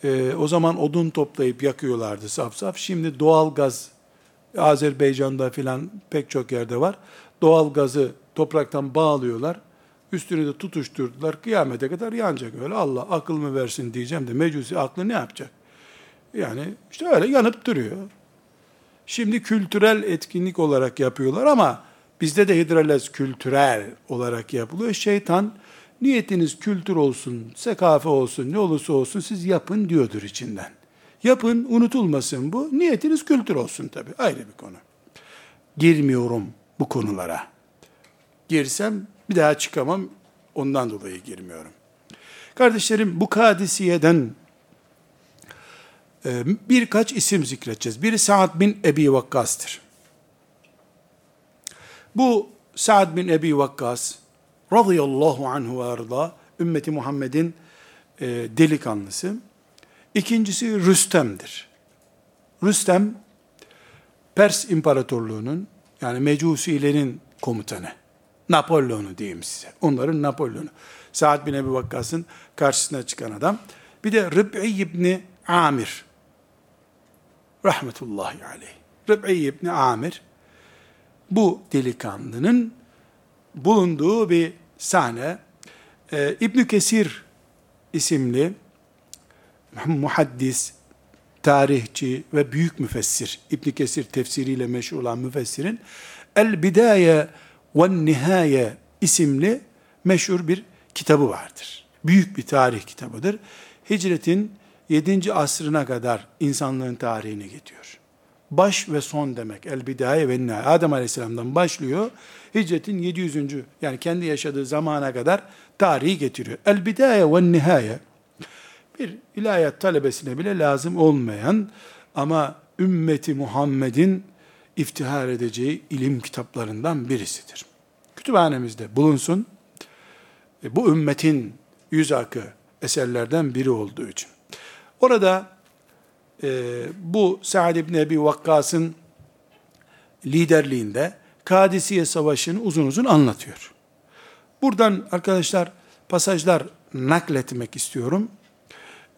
e, o zaman odun toplayıp yakıyorlardı saf saf. Şimdi doğal gaz Azerbaycan'da filan pek çok yerde var. Doğal gazı topraktan bağlıyorlar. Üstünü de tutuşturdular. Kıyamete kadar yanacak öyle. Allah akıl mı versin diyeceğim de mecusi aklı ne yapacak? Yani işte öyle yanıp duruyor. Şimdi kültürel etkinlik olarak yapıyorlar ama bizde de hidrolez kültürel olarak yapılıyor. Şeytan niyetiniz kültür olsun, sekafe olsun, ne olursa olsun siz yapın diyordur içinden. Yapın, unutulmasın bu. Niyetiniz kültür olsun tabii. Ayrı bir konu. Girmiyorum bu konulara. Girsem bir daha çıkamam. Ondan dolayı girmiyorum. Kardeşlerim bu kadisiyeden e, birkaç isim zikredeceğiz. Biri Sa'd bin Ebi Vakkas'tır. Bu Sa'd bin Ebi Vakkas radıyallahu anhu ve arda ümmeti Muhammed'in e, delikanlısı. İkincisi Rüstem'dir. Rüstem, Pers İmparatorluğu'nun, yani Mecusilerin komutanı. Napolyon'u diyeyim size. Onların Napolyon'u. Sa'd bin Ebi Vakkas'ın karşısına çıkan adam. Bir de Rıb'i İbni Amir. Rahmetullahi aleyh. Rıb'i İbni Amir. Bu delikanlının bulunduğu bir sahne. Ee, İbn Kesir isimli muhaddis, tarihçi ve büyük müfessir, İbn Kesir tefsiriyle meşhur olan müfessirin El Bidaye ve Nihaye isimli meşhur bir kitabı vardır. Büyük bir tarih kitabıdır. Hicretin 7. asrına kadar insanlığın tarihini getiriyor. Baş ve son demek. El bidaye ve nihayet. Adem Aleyhisselam'dan başlıyor. Hicretin 700. yani kendi yaşadığı zamana kadar tarihi getiriyor. El bidaye ve nihaye bir ilahiyat talebesine bile lazım olmayan ama ümmeti Muhammed'in iftihar edeceği ilim kitaplarından birisidir. Kütüphanemizde bulunsun. E, bu ümmetin yüz akı eserlerden biri olduğu için. Orada e, bu Sa'd ibn Ebi Vakkas'ın liderliğinde Kadisiye Savaşı'nı uzun uzun anlatıyor. Buradan arkadaşlar pasajlar nakletmek istiyorum.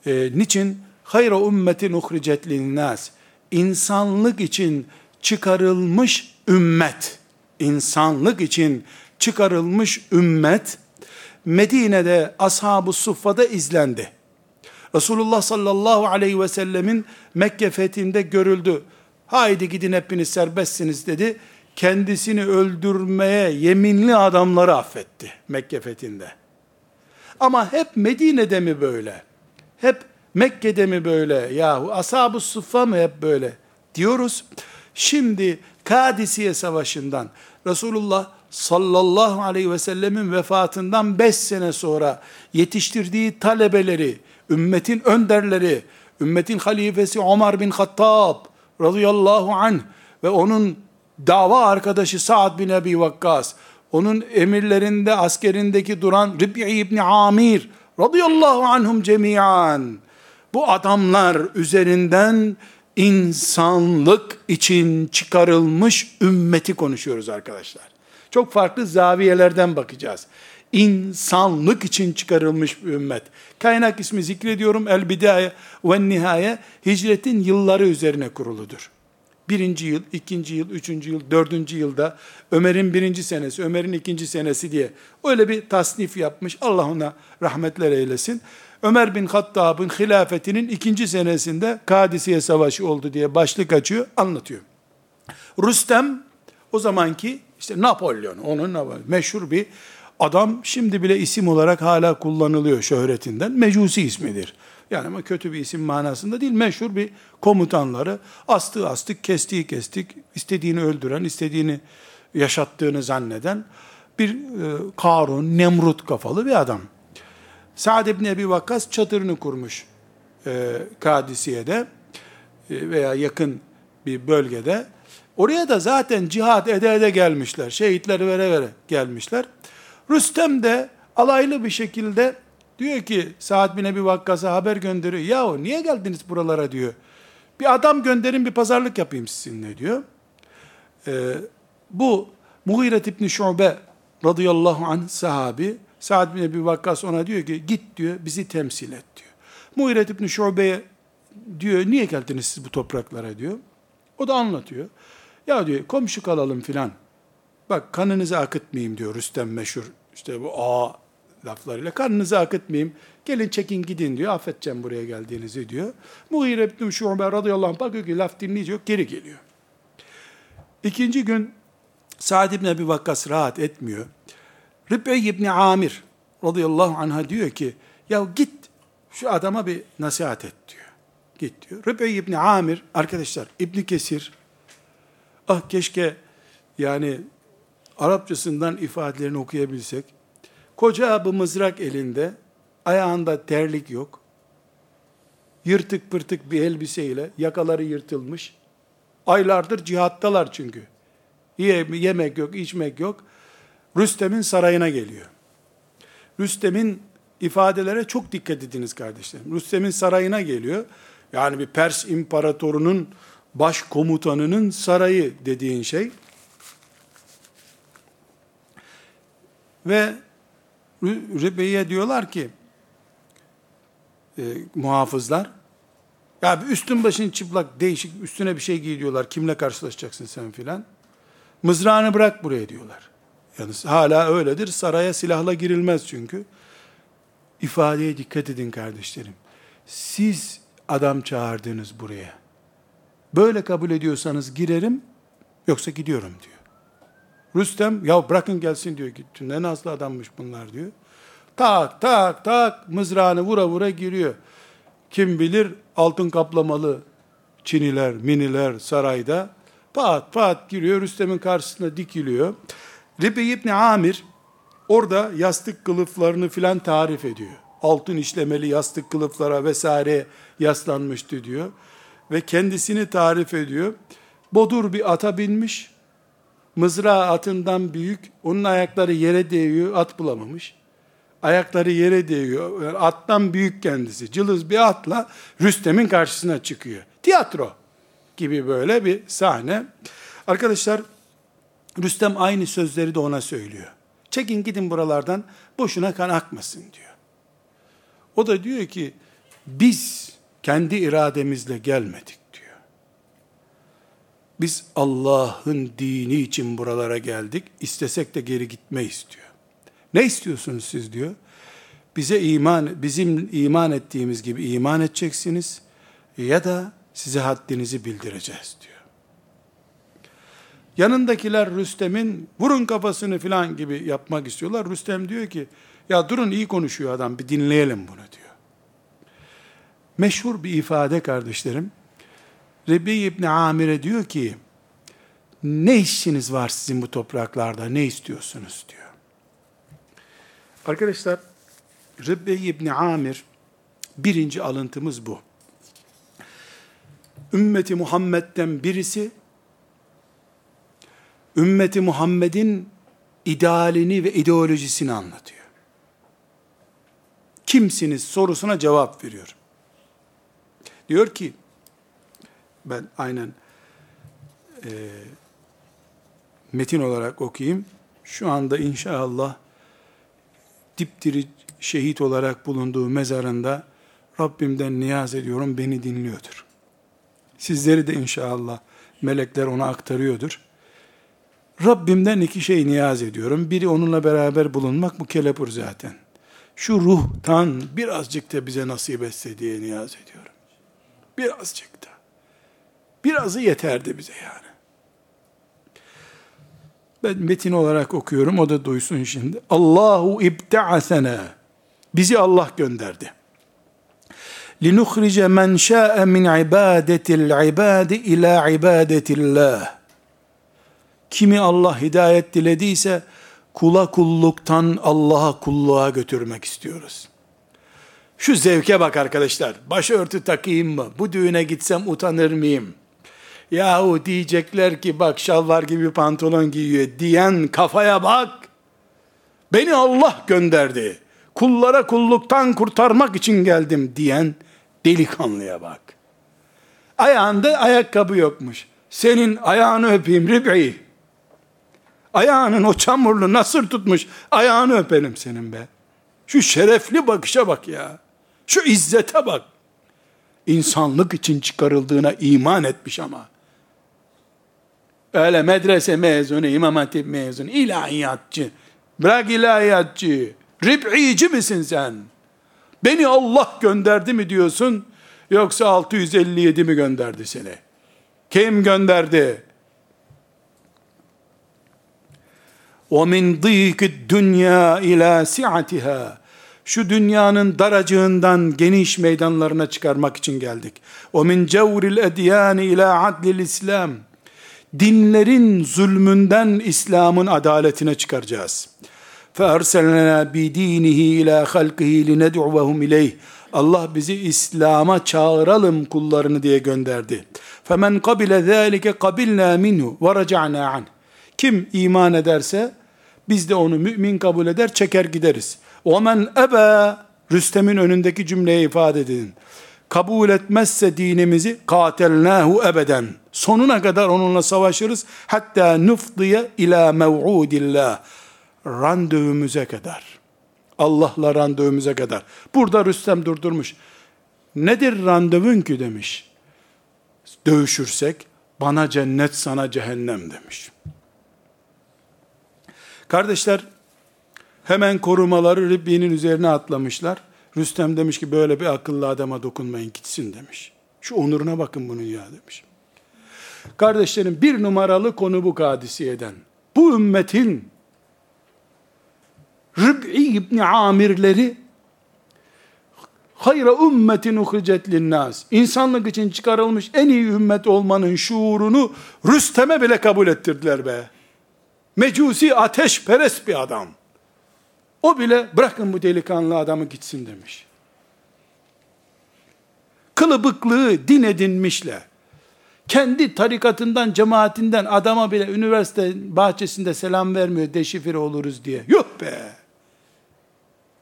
E, niçin? Hayra ümmetin uhricet linnas. İnsanlık için çıkarılmış ümmet. İnsanlık için çıkarılmış ümmet Medine'de ashab-ı suffada izlendi. Resulullah sallallahu aleyhi ve sellemin Mekke fethinde görüldü. Haydi gidin hepiniz serbestsiniz dedi. Kendisini öldürmeye yeminli adamları affetti Mekke fethinde. Ama hep Medine'de mi böyle? Hep Mekke'de mi böyle? Yahu ashab-ı suffa mı hep böyle? Diyoruz. Şimdi Kadisiye Savaşı'ndan Resulullah sallallahu aleyhi ve sellemin vefatından beş sene sonra yetiştirdiği talebeleri, ümmetin önderleri, ümmetin halifesi Ömer bin Hattab radıyallahu anh ve onun dava arkadaşı Sa'd bin Ebi Vakkas, onun emirlerinde, askerindeki duran Rib'i İbni Amir radıyallahu anhum cemiyan. Bu adamlar üzerinden insanlık için çıkarılmış ümmeti konuşuyoruz arkadaşlar. Çok farklı zaviyelerden bakacağız. İnsanlık için çıkarılmış bir ümmet. Kaynak ismi zikrediyorum. El Bidaye ve Nihaye hicretin yılları üzerine kuruludur. Birinci yıl, ikinci yıl, üçüncü yıl, dördüncü yılda Ömer'in birinci senesi, Ömer'in ikinci senesi diye öyle bir tasnif yapmış. Allah ona rahmetler eylesin. Ömer bin Hattab'ın hilafetinin ikinci senesinde Kadisiye Savaşı oldu diye başlık açıyor, anlatıyor. Rüstem o zamanki işte Napolyon, onun meşhur bir adam şimdi bile isim olarak hala kullanılıyor şöhretinden. Mecusi ismidir. Yani ama kötü bir isim manasında değil, meşhur bir komutanları astığı astık, kestiği kestik, istediğini öldüren, istediğini yaşattığını zanneden bir e, Karun, Nemrut kafalı bir adam. Sa'd ibn Ebi Vakkas çadırını kurmuş e, Kadisiye'de e, veya yakın bir bölgede. Oraya da zaten cihat ede ede gelmişler. Şehitleri vere vere gelmişler. Rüstem de alaylı bir şekilde diyor ki Sa'd bin Ebi Vakkas'a haber gönderiyor. Yahu niye geldiniz buralara diyor. Bir adam gönderin bir pazarlık yapayım sizinle diyor. Ee, bu Muhiret İbni Şube radıyallahu anh sahabi Sa'd bin Ebi Vakkas ona diyor ki git diyor bizi temsil et diyor. Muhiret İbni Şube'ye diyor niye geldiniz siz bu topraklara diyor. O da anlatıyor. Ya diyor komşu kalalım filan. Bak kanınızı akıtmayayım diyor Rüstem meşhur. İşte bu a laflarıyla kanınızı akıtmayayım. Gelin çekin gidin diyor. Affedeceğim buraya geldiğinizi diyor. Mughire ibn Şube radıyallahu anh bakıyor ki laf dinleyecek geri geliyor. İkinci gün Sa'd ibn Ebi Vakkas rahat etmiyor. Rib'i ibn Amir radıyallahu anh'a diyor ki ya git şu adama bir nasihat et diyor. Git diyor. Rib'i ibn Amir arkadaşlar İbn Kesir ah keşke yani Arapçasından ifadelerini okuyabilsek. Koca bir mızrak elinde, ayağında terlik yok. Yırtık pırtık bir elbiseyle, yakaları yırtılmış. Aylardır cihattalar çünkü. Yemek yok, içmek yok. Rüstem'in sarayına geliyor. Rüstem'in ifadelere çok dikkat ediniz kardeşlerim. Rüstem'in sarayına geliyor. Yani bir Pers imparatorunun baş komutanının sarayı dediğin şey. Ve Ribe'ye diyorlar ki e, muhafızlar ya bir üstün başın çıplak değişik üstüne bir şey giy diyorlar. Kimle karşılaşacaksın sen filan. Mızrağını bırak buraya diyorlar. Yani hala öyledir. Saraya silahla girilmez çünkü. İfadeye dikkat edin kardeşlerim. Siz adam çağırdınız buraya. Böyle kabul ediyorsanız girerim, yoksa gidiyorum diyor. Rüstem, ya bırakın gelsin diyor. Ne nazlı adammış bunlar diyor. Tak tak tak mızrağını vura vura giriyor. Kim bilir altın kaplamalı çiniler, miniler sarayda pat pat giriyor. Rüstem'in karşısına dikiliyor. Ribi İbni Amir orada yastık kılıflarını filan tarif ediyor. Altın işlemeli yastık kılıflara vesaire yaslanmıştı diyor. Ve kendisini tarif ediyor. Bodur bir ata binmiş. Mızrağı atından büyük. Onun ayakları yere değiyor. At bulamamış. Ayakları yere değiyor. Attan büyük kendisi. Cılız bir atla Rüstem'in karşısına çıkıyor. Tiyatro gibi böyle bir sahne. Arkadaşlar Rüstem aynı sözleri de ona söylüyor. Çekin gidin buralardan boşuna kan akmasın diyor. O da diyor ki biz kendi irademizle gelmedik diyor. Biz Allah'ın dini için buralara geldik. İstesek de geri gitmeyiz diyor. Ne istiyorsunuz siz diyor. Bize iman, bizim iman ettiğimiz gibi iman edeceksiniz ya da size haddinizi bildireceğiz diyor. Yanındakiler Rüstem'in vurun kafasını filan gibi yapmak istiyorlar. Rüstem diyor ki ya durun iyi konuşuyor adam bir dinleyelim bunu diyor. Meşhur bir ifade kardeşlerim. Rebi İbni Amir'e diyor ki ne işiniz var sizin bu topraklarda ne istiyorsunuz diyor. Arkadaşlar Rebbe İbni Amir birinci alıntımız bu. Ümmeti Muhammed'den birisi ümmeti Muhammed'in idealini ve ideolojisini anlatıyor. Kimsiniz sorusuna cevap veriyor. Diyor ki ben aynen e, metin olarak okuyayım. Şu anda inşallah dipdiri şehit olarak bulunduğu mezarında Rabbimden niyaz ediyorum beni dinliyordur. Sizleri de inşallah melekler ona aktarıyordur. Rabbimden iki şey niyaz ediyorum. Biri onunla beraber bulunmak bu kelepur zaten. Şu ruhtan birazcık da bize nasip etse diye niyaz ediyorum. Birazcık da. Birazı yeterdi bize yani. Ben metin olarak okuyorum, o da duysun şimdi. Allahu ibta'asena. Bizi Allah gönderdi. لِنُخْرِجَ مَنْ شَاءَ مِنْ عِبَادَةِ الْعِبَادِ اِلَى عِبَادَةِ اللّٰهِ Kimi Allah hidayet dilediyse, kula kulluktan Allah'a kulluğa götürmek istiyoruz. Şu zevke bak arkadaşlar. Başörtü takayım mı? Bu düğüne gitsem utanır mıyım? Yahu diyecekler ki bak şalvar gibi pantolon giyiyor diyen kafaya bak. Beni Allah gönderdi. Kullara kulluktan kurtarmak için geldim diyen delikanlıya bak. Ayağında ayakkabı yokmuş. Senin ayağını öpeyim Rib'i. Ayağının o çamurlu nasır tutmuş. Ayağını öpelim senin be. Şu şerefli bakışa bak ya. Şu izzete bak. İnsanlık için çıkarıldığına iman etmiş ama. Öyle medrese mezunu, imam hatip mezunu, ilahiyatçı. Bırak ilahiyatçı. Rib'ici misin sen? Beni Allah gönderdi mi diyorsun? Yoksa 657 mi gönderdi seni? Kim gönderdi? وَمِنْ ضِيكِ الدُّنْيَا اِلَى سِعَتِهَا şu dünyanın daracığından geniş meydanlarına çıkarmak için geldik. O min cevril edyan ila adlil İslam. Dinlerin zulmünden İslam'ın adaletine çıkaracağız. فَاَرْسَلْنَا بِد۪ينِهِ اِلَى خَلْقِهِ لِنَدْعُوَهُمْ اِلَيْهِ Allah bizi İslam'a çağıralım kullarını diye gönderdi. فَمَنْ قَبِلَ ذَٰلِكَ قَبِلْنَا مِنْهُ وَرَجَعْنَا عَنْهُ Kim iman ederse biz de onu mümin kabul eder çeker gideriz. وَمَنْ اَبَى Rüstem'in önündeki cümleyi ifade edin. Kabul etmezse dinimizi katelnahu ebeden. Sonuna kadar onunla savaşırız. Hatta nufdiye ila mev'udillah. Randevumuza kadar. Allah'la randevumuza kadar. Burada Rüstem durdurmuş. Nedir randevun ki demiş. Dövüşürsek bana cennet sana cehennem demiş. Kardeşler Hemen korumaları Ribbi'nin üzerine atlamışlar. Rüstem demiş ki böyle bir akıllı adama dokunmayın gitsin demiş. Şu onuruna bakın bunun ya demiş. Kardeşlerim bir numaralı konu bu kadisiyeden. Bu ümmetin Rib'i İbni Amirleri hayra ümmetin uhricet linnas. İnsanlık için çıkarılmış en iyi ümmet olmanın şuurunu Rüstem'e bile kabul ettirdiler be. Mecusi ateşperest bir adam. O bile bırakın bu delikanlı adamı gitsin demiş. Kılıbıklığı din edinmişle, kendi tarikatından, cemaatinden adama bile üniversite bahçesinde selam vermiyor, deşifre oluruz diye. Yok be!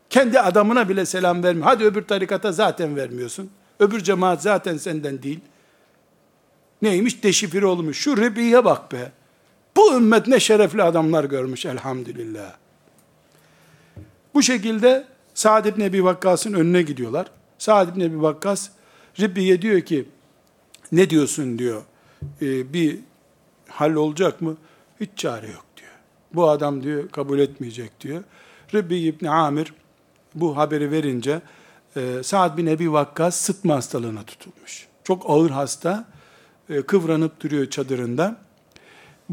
Kendi adamına bile selam vermiyor. Hadi öbür tarikata zaten vermiyorsun. Öbür cemaat zaten senden değil. Neymiş? Deşifre olmuş. Şu Rebi'ye bak be. Bu ümmet ne şerefli adamlar görmüş elhamdülillah. Bu şekilde Sa'd ibn Ebi Vakkas'ın önüne gidiyorlar. Sa'd ibn Ebi Vakkas Rabbiye diyor ki ne diyorsun diyor. Ee, bir hal olacak mı? Hiç çare yok diyor. Bu adam diyor kabul etmeyecek diyor. Rabbi İbni Amir bu haberi verince e, Sa'd bin Ebi Vakkas sıtma hastalığına tutulmuş. Çok ağır hasta, e, kıvranıp duruyor çadırında.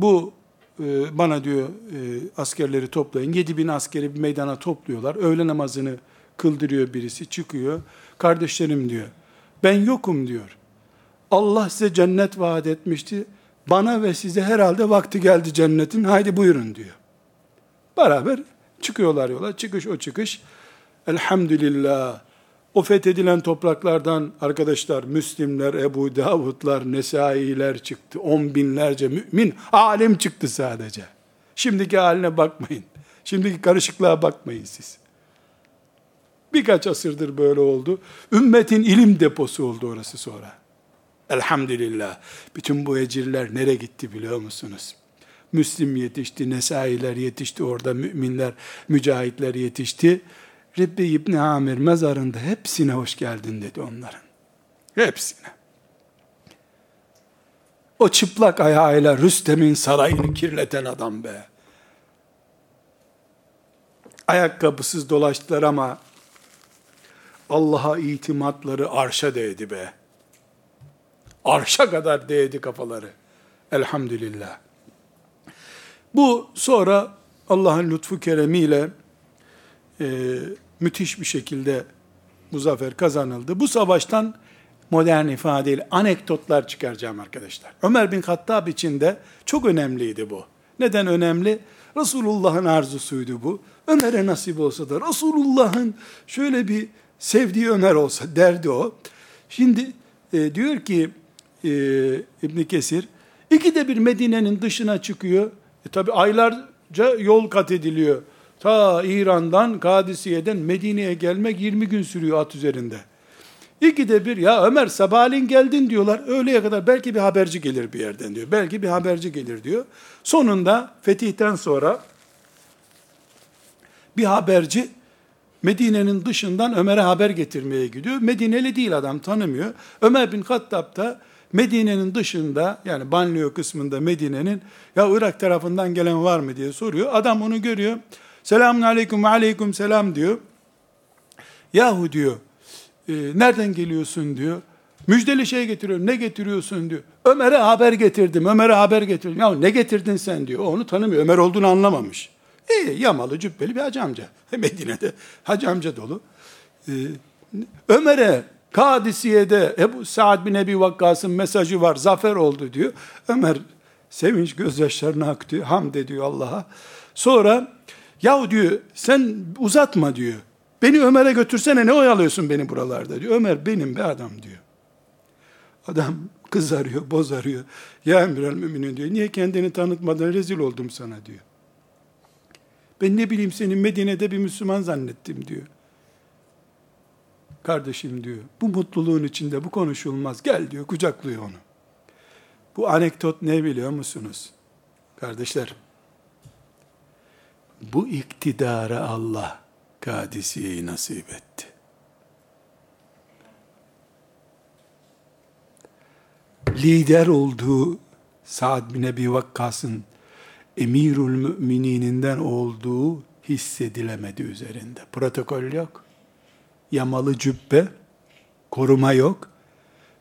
Bu e, bana diyor e, askerleri toplayın. Yedi bin askeri bir meydana topluyorlar. Öğle namazını kıldırıyor birisi, çıkıyor. Kardeşlerim diyor, ben yokum diyor. Allah size cennet vaat etmişti. Bana ve size herhalde vakti geldi cennetin. Haydi buyurun diyor. Beraber çıkıyorlar yola. Çıkış o çıkış. Elhamdülillah. O fethedilen topraklardan arkadaşlar Müslimler, Ebu Davudlar, Nesailer çıktı. On binlerce mümin, alim çıktı sadece. Şimdiki haline bakmayın. Şimdiki karışıklığa bakmayın siz. Birkaç asırdır böyle oldu. Ümmetin ilim deposu oldu orası sonra. Elhamdülillah. Bütün bu ecirler nereye gitti biliyor musunuz? Müslim yetişti, Nesailer yetişti, orada müminler, mücahitler yetişti. Rebbe İbni Amir mezarında hepsine hoş geldin dedi onların. Hepsine. O çıplak ayağıyla Rüstem'in sarayını kirleten adam be. Ayakkabısız dolaştılar ama Allah'a itimatları arşa değdi be. Arşa kadar değdi kafaları. Elhamdülillah. Bu sonra Allah'ın lütfu keremiyle e, müthiş bir şekilde bu zafer kazanıldı. Bu savaştan modern ifadeyle anekdotlar çıkaracağım arkadaşlar. Ömer bin Hattab için de çok önemliydi bu. Neden önemli? Resulullah'ın arzusuydu bu. Ömer'e nasip olsa da Resulullah'ın şöyle bir sevdiği Ömer olsa derdi o. Şimdi e, diyor ki e, İbn Kesir, ikide bir Medine'nin dışına çıkıyor. E, tabi aylarca yol kat ediliyor. Ta İran'dan, Kadisiye'den Medine'ye gelmek 20 gün sürüyor at üzerinde. İkide bir ya Ömer sabahleyin geldin diyorlar. Öğleye kadar belki bir haberci gelir bir yerden diyor. Belki bir haberci gelir diyor. Sonunda fetihten sonra bir haberci Medine'nin dışından Ömer'e haber getirmeye gidiyor. Medineli değil adam tanımıyor. Ömer bin Hattab da Medine'nin dışında yani Banliyö kısmında Medine'nin ya Irak tarafından gelen var mı diye soruyor. Adam onu görüyor. Selamun aleyküm ve aleyküm selam diyor. Yahu diyor, e, nereden geliyorsun diyor. Müjdeli şey getiriyor. Ne getiriyorsun diyor. Ömer'e haber getirdim. Ömer'e haber getirdim. Ya ne getirdin sen diyor. Onu tanımıyor. Ömer olduğunu anlamamış. İyi yamalı cübbeli bir hacı amca. Medine'de hacı amca dolu. Ee, Ömer'e Kadisiye'de Ebu Sa'd bin Ebi Vakkas'ın mesajı var. Zafer oldu diyor. Ömer sevinç gözyaşlarına aktı. Hamd ediyor Allah'a. Sonra Yahu diyor sen uzatma diyor. Beni Ömer'e götürsene ne oyalıyorsun beni buralarda diyor. Ömer benim be adam diyor. Adam kızarıyor, bozarıyor. Ya emrel müminin diyor. Niye kendini tanıtmadan rezil oldum sana diyor. Ben ne bileyim seni Medine'de bir Müslüman zannettim diyor. Kardeşim diyor. Bu mutluluğun içinde bu konuşulmaz. Gel diyor kucaklıyor onu. Bu anekdot ne biliyor musunuz? Kardeşler bu iktidara Allah Kadisiye'yi nasip etti. Lider olduğu Sa'd bin Ebi Vakkas'ın emirül mümininden olduğu hissedilemedi üzerinde. Protokol yok. Yamalı cübbe, koruma yok.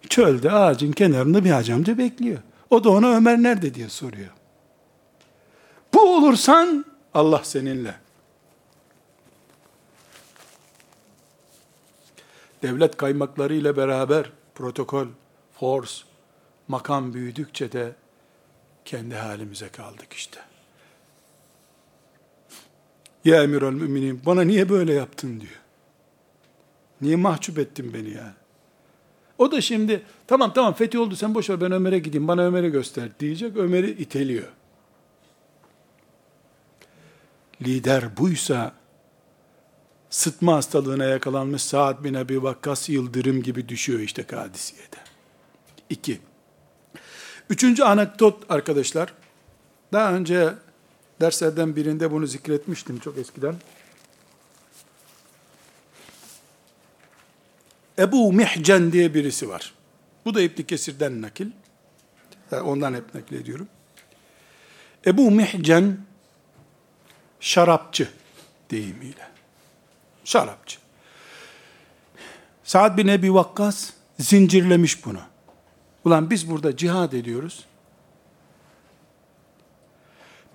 Çölde ağacın kenarında bir hacamca bekliyor. O da ona Ömer nerede diye soruyor. Bu olursan Allah seninle. Devlet kaymakları ile beraber protokol, force, makam büyüdükçe de kendi halimize kaldık işte. Ya emir el bana niye böyle yaptın diyor. Niye mahcup ettin beni yani? O da şimdi tamam tamam fethi oldu sen boş ver ben Ömer'e gideyim bana Ömer'i göster diyecek Ömer'i iteliyor. Lider buysa sıtma hastalığına yakalanmış Saad bin Ebi Vakkas yıldırım gibi düşüyor işte Kadisiye'de. İki. Üçüncü anekdot arkadaşlar. Daha önce derslerden birinde bunu zikretmiştim çok eskiden. Ebu Mihcen diye birisi var. Bu da İbn Kesir'den nakil. Ondan hep naklediyorum. Ebu Mihcen şarapçı deyimiyle. Şarapçı. Sa'd bin Ebi Vakkas zincirlemiş bunu. Ulan biz burada cihad ediyoruz.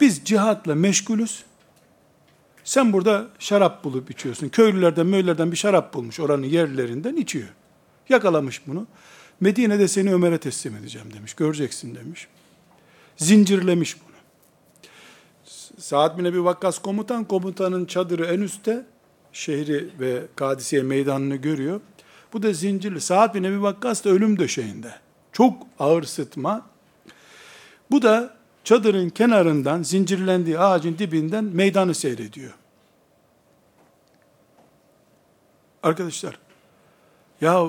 Biz cihatla meşgulüz. Sen burada şarap bulup içiyorsun. Köylülerden, möylerden bir şarap bulmuş oranın yerlerinden içiyor. Yakalamış bunu. Medine'de seni Ömer'e teslim edeceğim demiş. Göreceksin demiş. Zincirlemiş bunu. Saad bin Ebi Vakkas komutan, komutanın çadırı en üstte, şehri ve Kadisiye meydanını görüyor. Bu da zincirli. Saad bin Ebi Vakkas da ölüm döşeğinde. Çok ağır sıtma. Bu da çadırın kenarından, zincirlendiği ağacın dibinden meydanı seyrediyor. Arkadaşlar, ya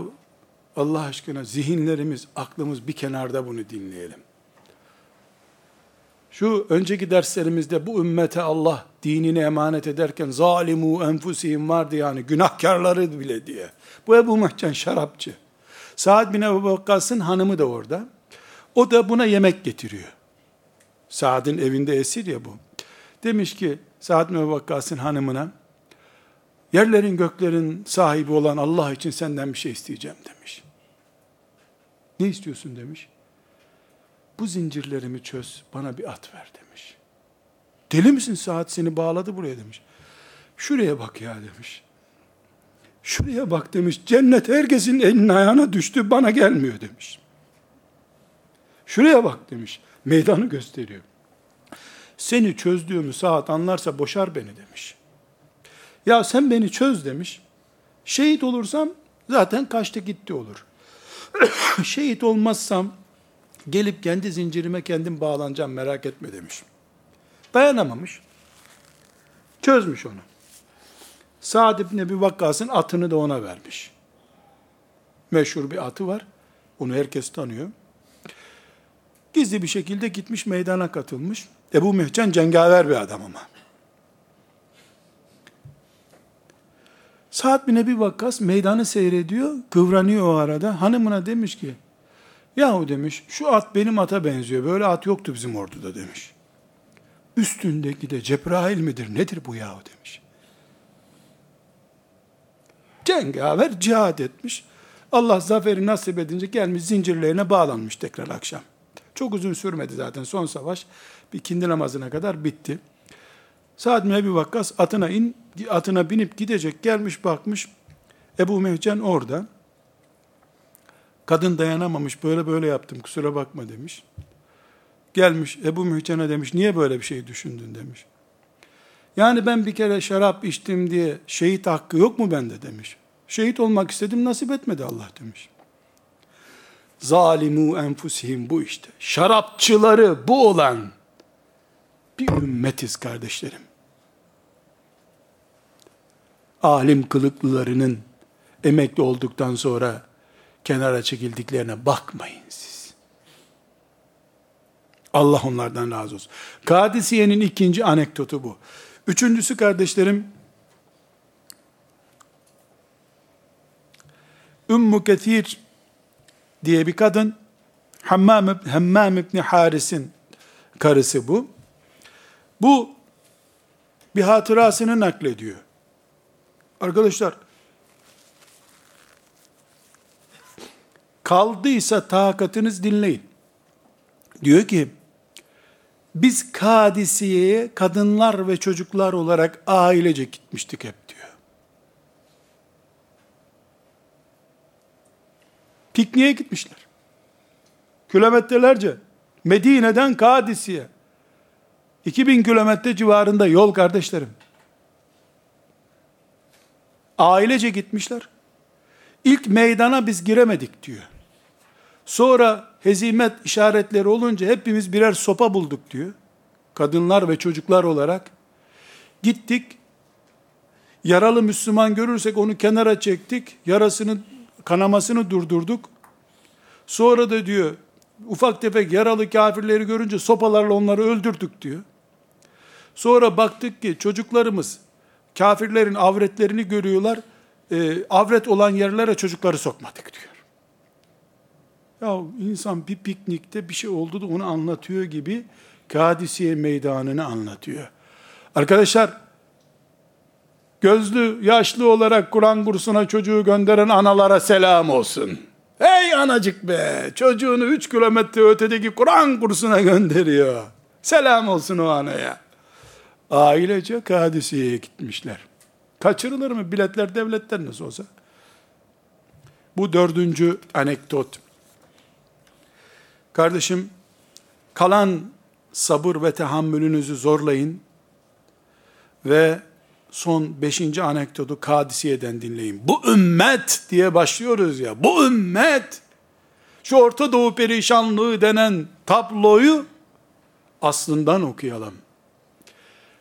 Allah aşkına zihinlerimiz, aklımız bir kenarda bunu dinleyelim. Şu önceki derslerimizde bu ümmete Allah dinini emanet ederken zalimu enfusihim vardı yani günahkarları bile diye. Bu Ebu Mahcan şarapçı. Saad bin Ebu Vakkas'ın hanımı da orada. O da buna yemek getiriyor. Saad'ın evinde esir ya bu. Demiş ki Saad bin Ebu Vakkas'ın hanımına yerlerin göklerin sahibi olan Allah için senden bir şey isteyeceğim demiş. Ne istiyorsun demiş. Bu zincirlerimi çöz, bana bir at ver demiş. Deli misin saat seni bağladı buraya demiş. Şuraya bak ya demiş. Şuraya bak demiş. Cennet herkesin elinin ayağına düştü, bana gelmiyor demiş. Şuraya bak demiş. Meydanı gösteriyor. Seni çözdüğümü saat anlarsa boşar beni demiş. Ya sen beni çöz demiş. Şehit olursam zaten kaçtı gitti olur. Şehit olmazsam gelip kendi zincirime kendim bağlanacağım merak etme demiş. Dayanamamış. Çözmüş onu. Sa'd ibn Ebi Vakkas'ın atını da ona vermiş. Meşhur bir atı var. Onu herkes tanıyor. Gizli bir şekilde gitmiş meydana katılmış. Ebu Mehcen cengaver bir adam ama. Sa'd bin Ebi Vakkas meydanı seyrediyor, kıvranıyor o arada. Hanımına demiş ki, yahu demiş, şu at benim ata benziyor, böyle at yoktu bizim orduda demiş. Üstündeki de Cebrail midir, nedir bu yahu demiş. Cengaver cihad etmiş. Allah zaferi nasip edince gelmiş zincirlerine bağlanmış tekrar akşam. Çok uzun sürmedi zaten son savaş. Bir kindi namazına kadar bitti. Sa'd bin Ebi Vakkas atına in, atına binip gidecek gelmiş bakmış. Ebu Mehcen orada. Kadın dayanamamış böyle böyle yaptım kusura bakma demiş. Gelmiş Ebu Mehcen'e demiş niye böyle bir şey düşündün demiş. Yani ben bir kere şarap içtim diye şehit hakkı yok mu bende demiş. Şehit olmak istedim nasip etmedi Allah demiş. Zalimu enfusihim bu işte. Şarapçıları bu olan bir ümmetiz kardeşlerim. Alim kılıklılarının emekli olduktan sonra kenara çekildiklerine bakmayın siz. Allah onlardan razı olsun. Kadisiye'nin ikinci anekdotu bu. Üçüncüsü kardeşlerim, Ümmü Ketir diye bir kadın, Hammam, Hammam İbni Haris'in karısı bu. Bu bir hatırasını naklediyor. Arkadaşlar, kaldıysa takatınız dinleyin. Diyor ki, biz Kadisiye'ye kadınlar ve çocuklar olarak ailece gitmiştik hep diyor. Pikniğe gitmişler. Kilometrelerce. Medine'den Kadisi'ye. 2000 kilometre civarında yol kardeşlerim. Ailece gitmişler. İlk meydana biz giremedik diyor. Sonra hezimet işaretleri olunca hepimiz birer sopa bulduk diyor. Kadınlar ve çocuklar olarak. Gittik. Yaralı Müslüman görürsek onu kenara çektik. Yarasını, kanamasını durdurduk. Sonra da diyor, ufak tefek yaralı kafirleri görünce sopalarla onları öldürdük diyor. Sonra baktık ki çocuklarımız kafirlerin avretlerini görüyorlar. E, avret olan yerlere çocukları sokmadık diyor. Ya insan bir piknikte bir şey oldu da onu anlatıyor gibi Kadisiye meydanını anlatıyor. Arkadaşlar gözlü, yaşlı olarak Kur'an kursuna çocuğu gönderen analara selam olsun. Hey anacık be, çocuğunu 3 kilometre ötedeki Kur'an kursuna gönderiyor. Selam olsun o anaya. Ailece Kadisiye'ye gitmişler. Kaçırılır mı? Biletler devletten nasıl olsa. Bu dördüncü anekdot. Kardeşim, kalan sabır ve tahammülünüzü zorlayın ve son beşinci anekdotu Kadisiye'den dinleyin. Bu ümmet diye başlıyoruz ya, bu ümmet, şu Orta Doğu perişanlığı denen tabloyu aslından okuyalım.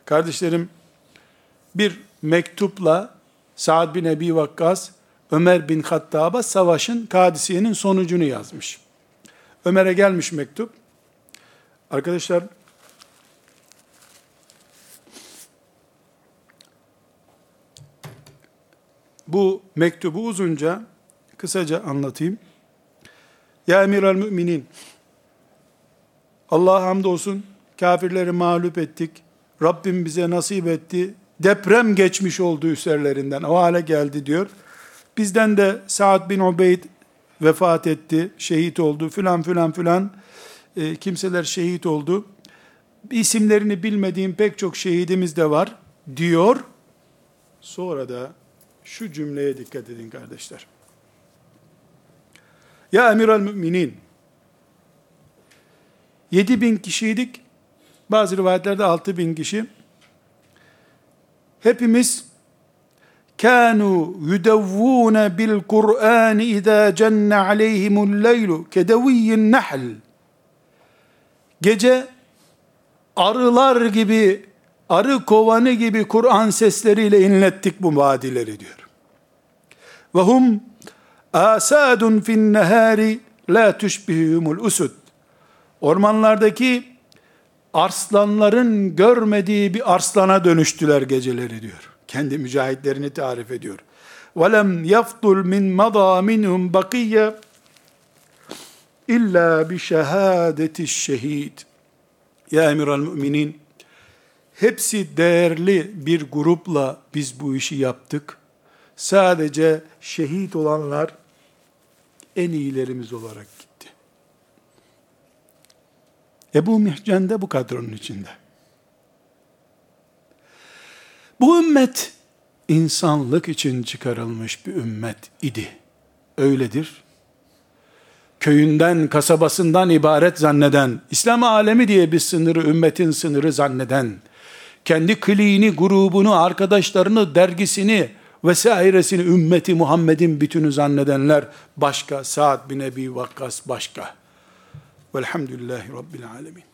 Kardeşlerim, bir mektupla Sa'd bin Ebi Vakkas, Ömer bin Hattab'a savaşın Kadisiye'nin sonucunu yazmış. Ömer'e gelmiş mektup. Arkadaşlar, bu mektubu uzunca, kısaca anlatayım. Ya emir el müminin, Allah'a hamdolsun, kafirleri mağlup ettik, Rabbim bize nasip etti, deprem geçmiş oldu üzerlerinden, o hale geldi diyor. Bizden de Sa'd bin Ubeyd vefat etti, şehit oldu, filan filan filan, e, kimseler şehit oldu. İsimlerini bilmediğim pek çok şehidimiz de var, diyor. Sonra da şu cümleye dikkat edin kardeşler. Ya emir müminin, 7 bin kişiydik, bazı rivayetlerde 6 bin kişi. Hepimiz kanu yudevvune bil Kur'an iza cenne aleyhimul leylu kedeviyyin nahl. Gece arılar gibi, arı kovanı gibi Kur'an sesleriyle inlettik bu vadileri diyor. Ve hum asadun fin nehari la tushbihumul usud. Ormanlardaki arslanların görmediği bir arslana dönüştüler geceleri diyor. Kendi mücahitlerini tarif ediyor. وَلَمْ يَفْضُلْ مِنْ مَضَى مِنْهُمْ بَقِيَّ illa bi şehadeti şehit. Ya emiral müminin, hepsi değerli bir grupla biz bu işi yaptık. Sadece şehit olanlar en iyilerimiz olarak Ebu Mihcen de bu kadronun içinde. Bu ümmet insanlık için çıkarılmış bir ümmet idi. Öyledir. Köyünden, kasabasından ibaret zanneden, İslam alemi diye bir sınırı, ümmetin sınırı zanneden, kendi kliğini, grubunu, arkadaşlarını, dergisini vesairesini ümmeti Muhammed'in bütünü zannedenler başka, Sa'd bin Ebi Vakkas başka. Velhamdülillahi Rabbil Alemin.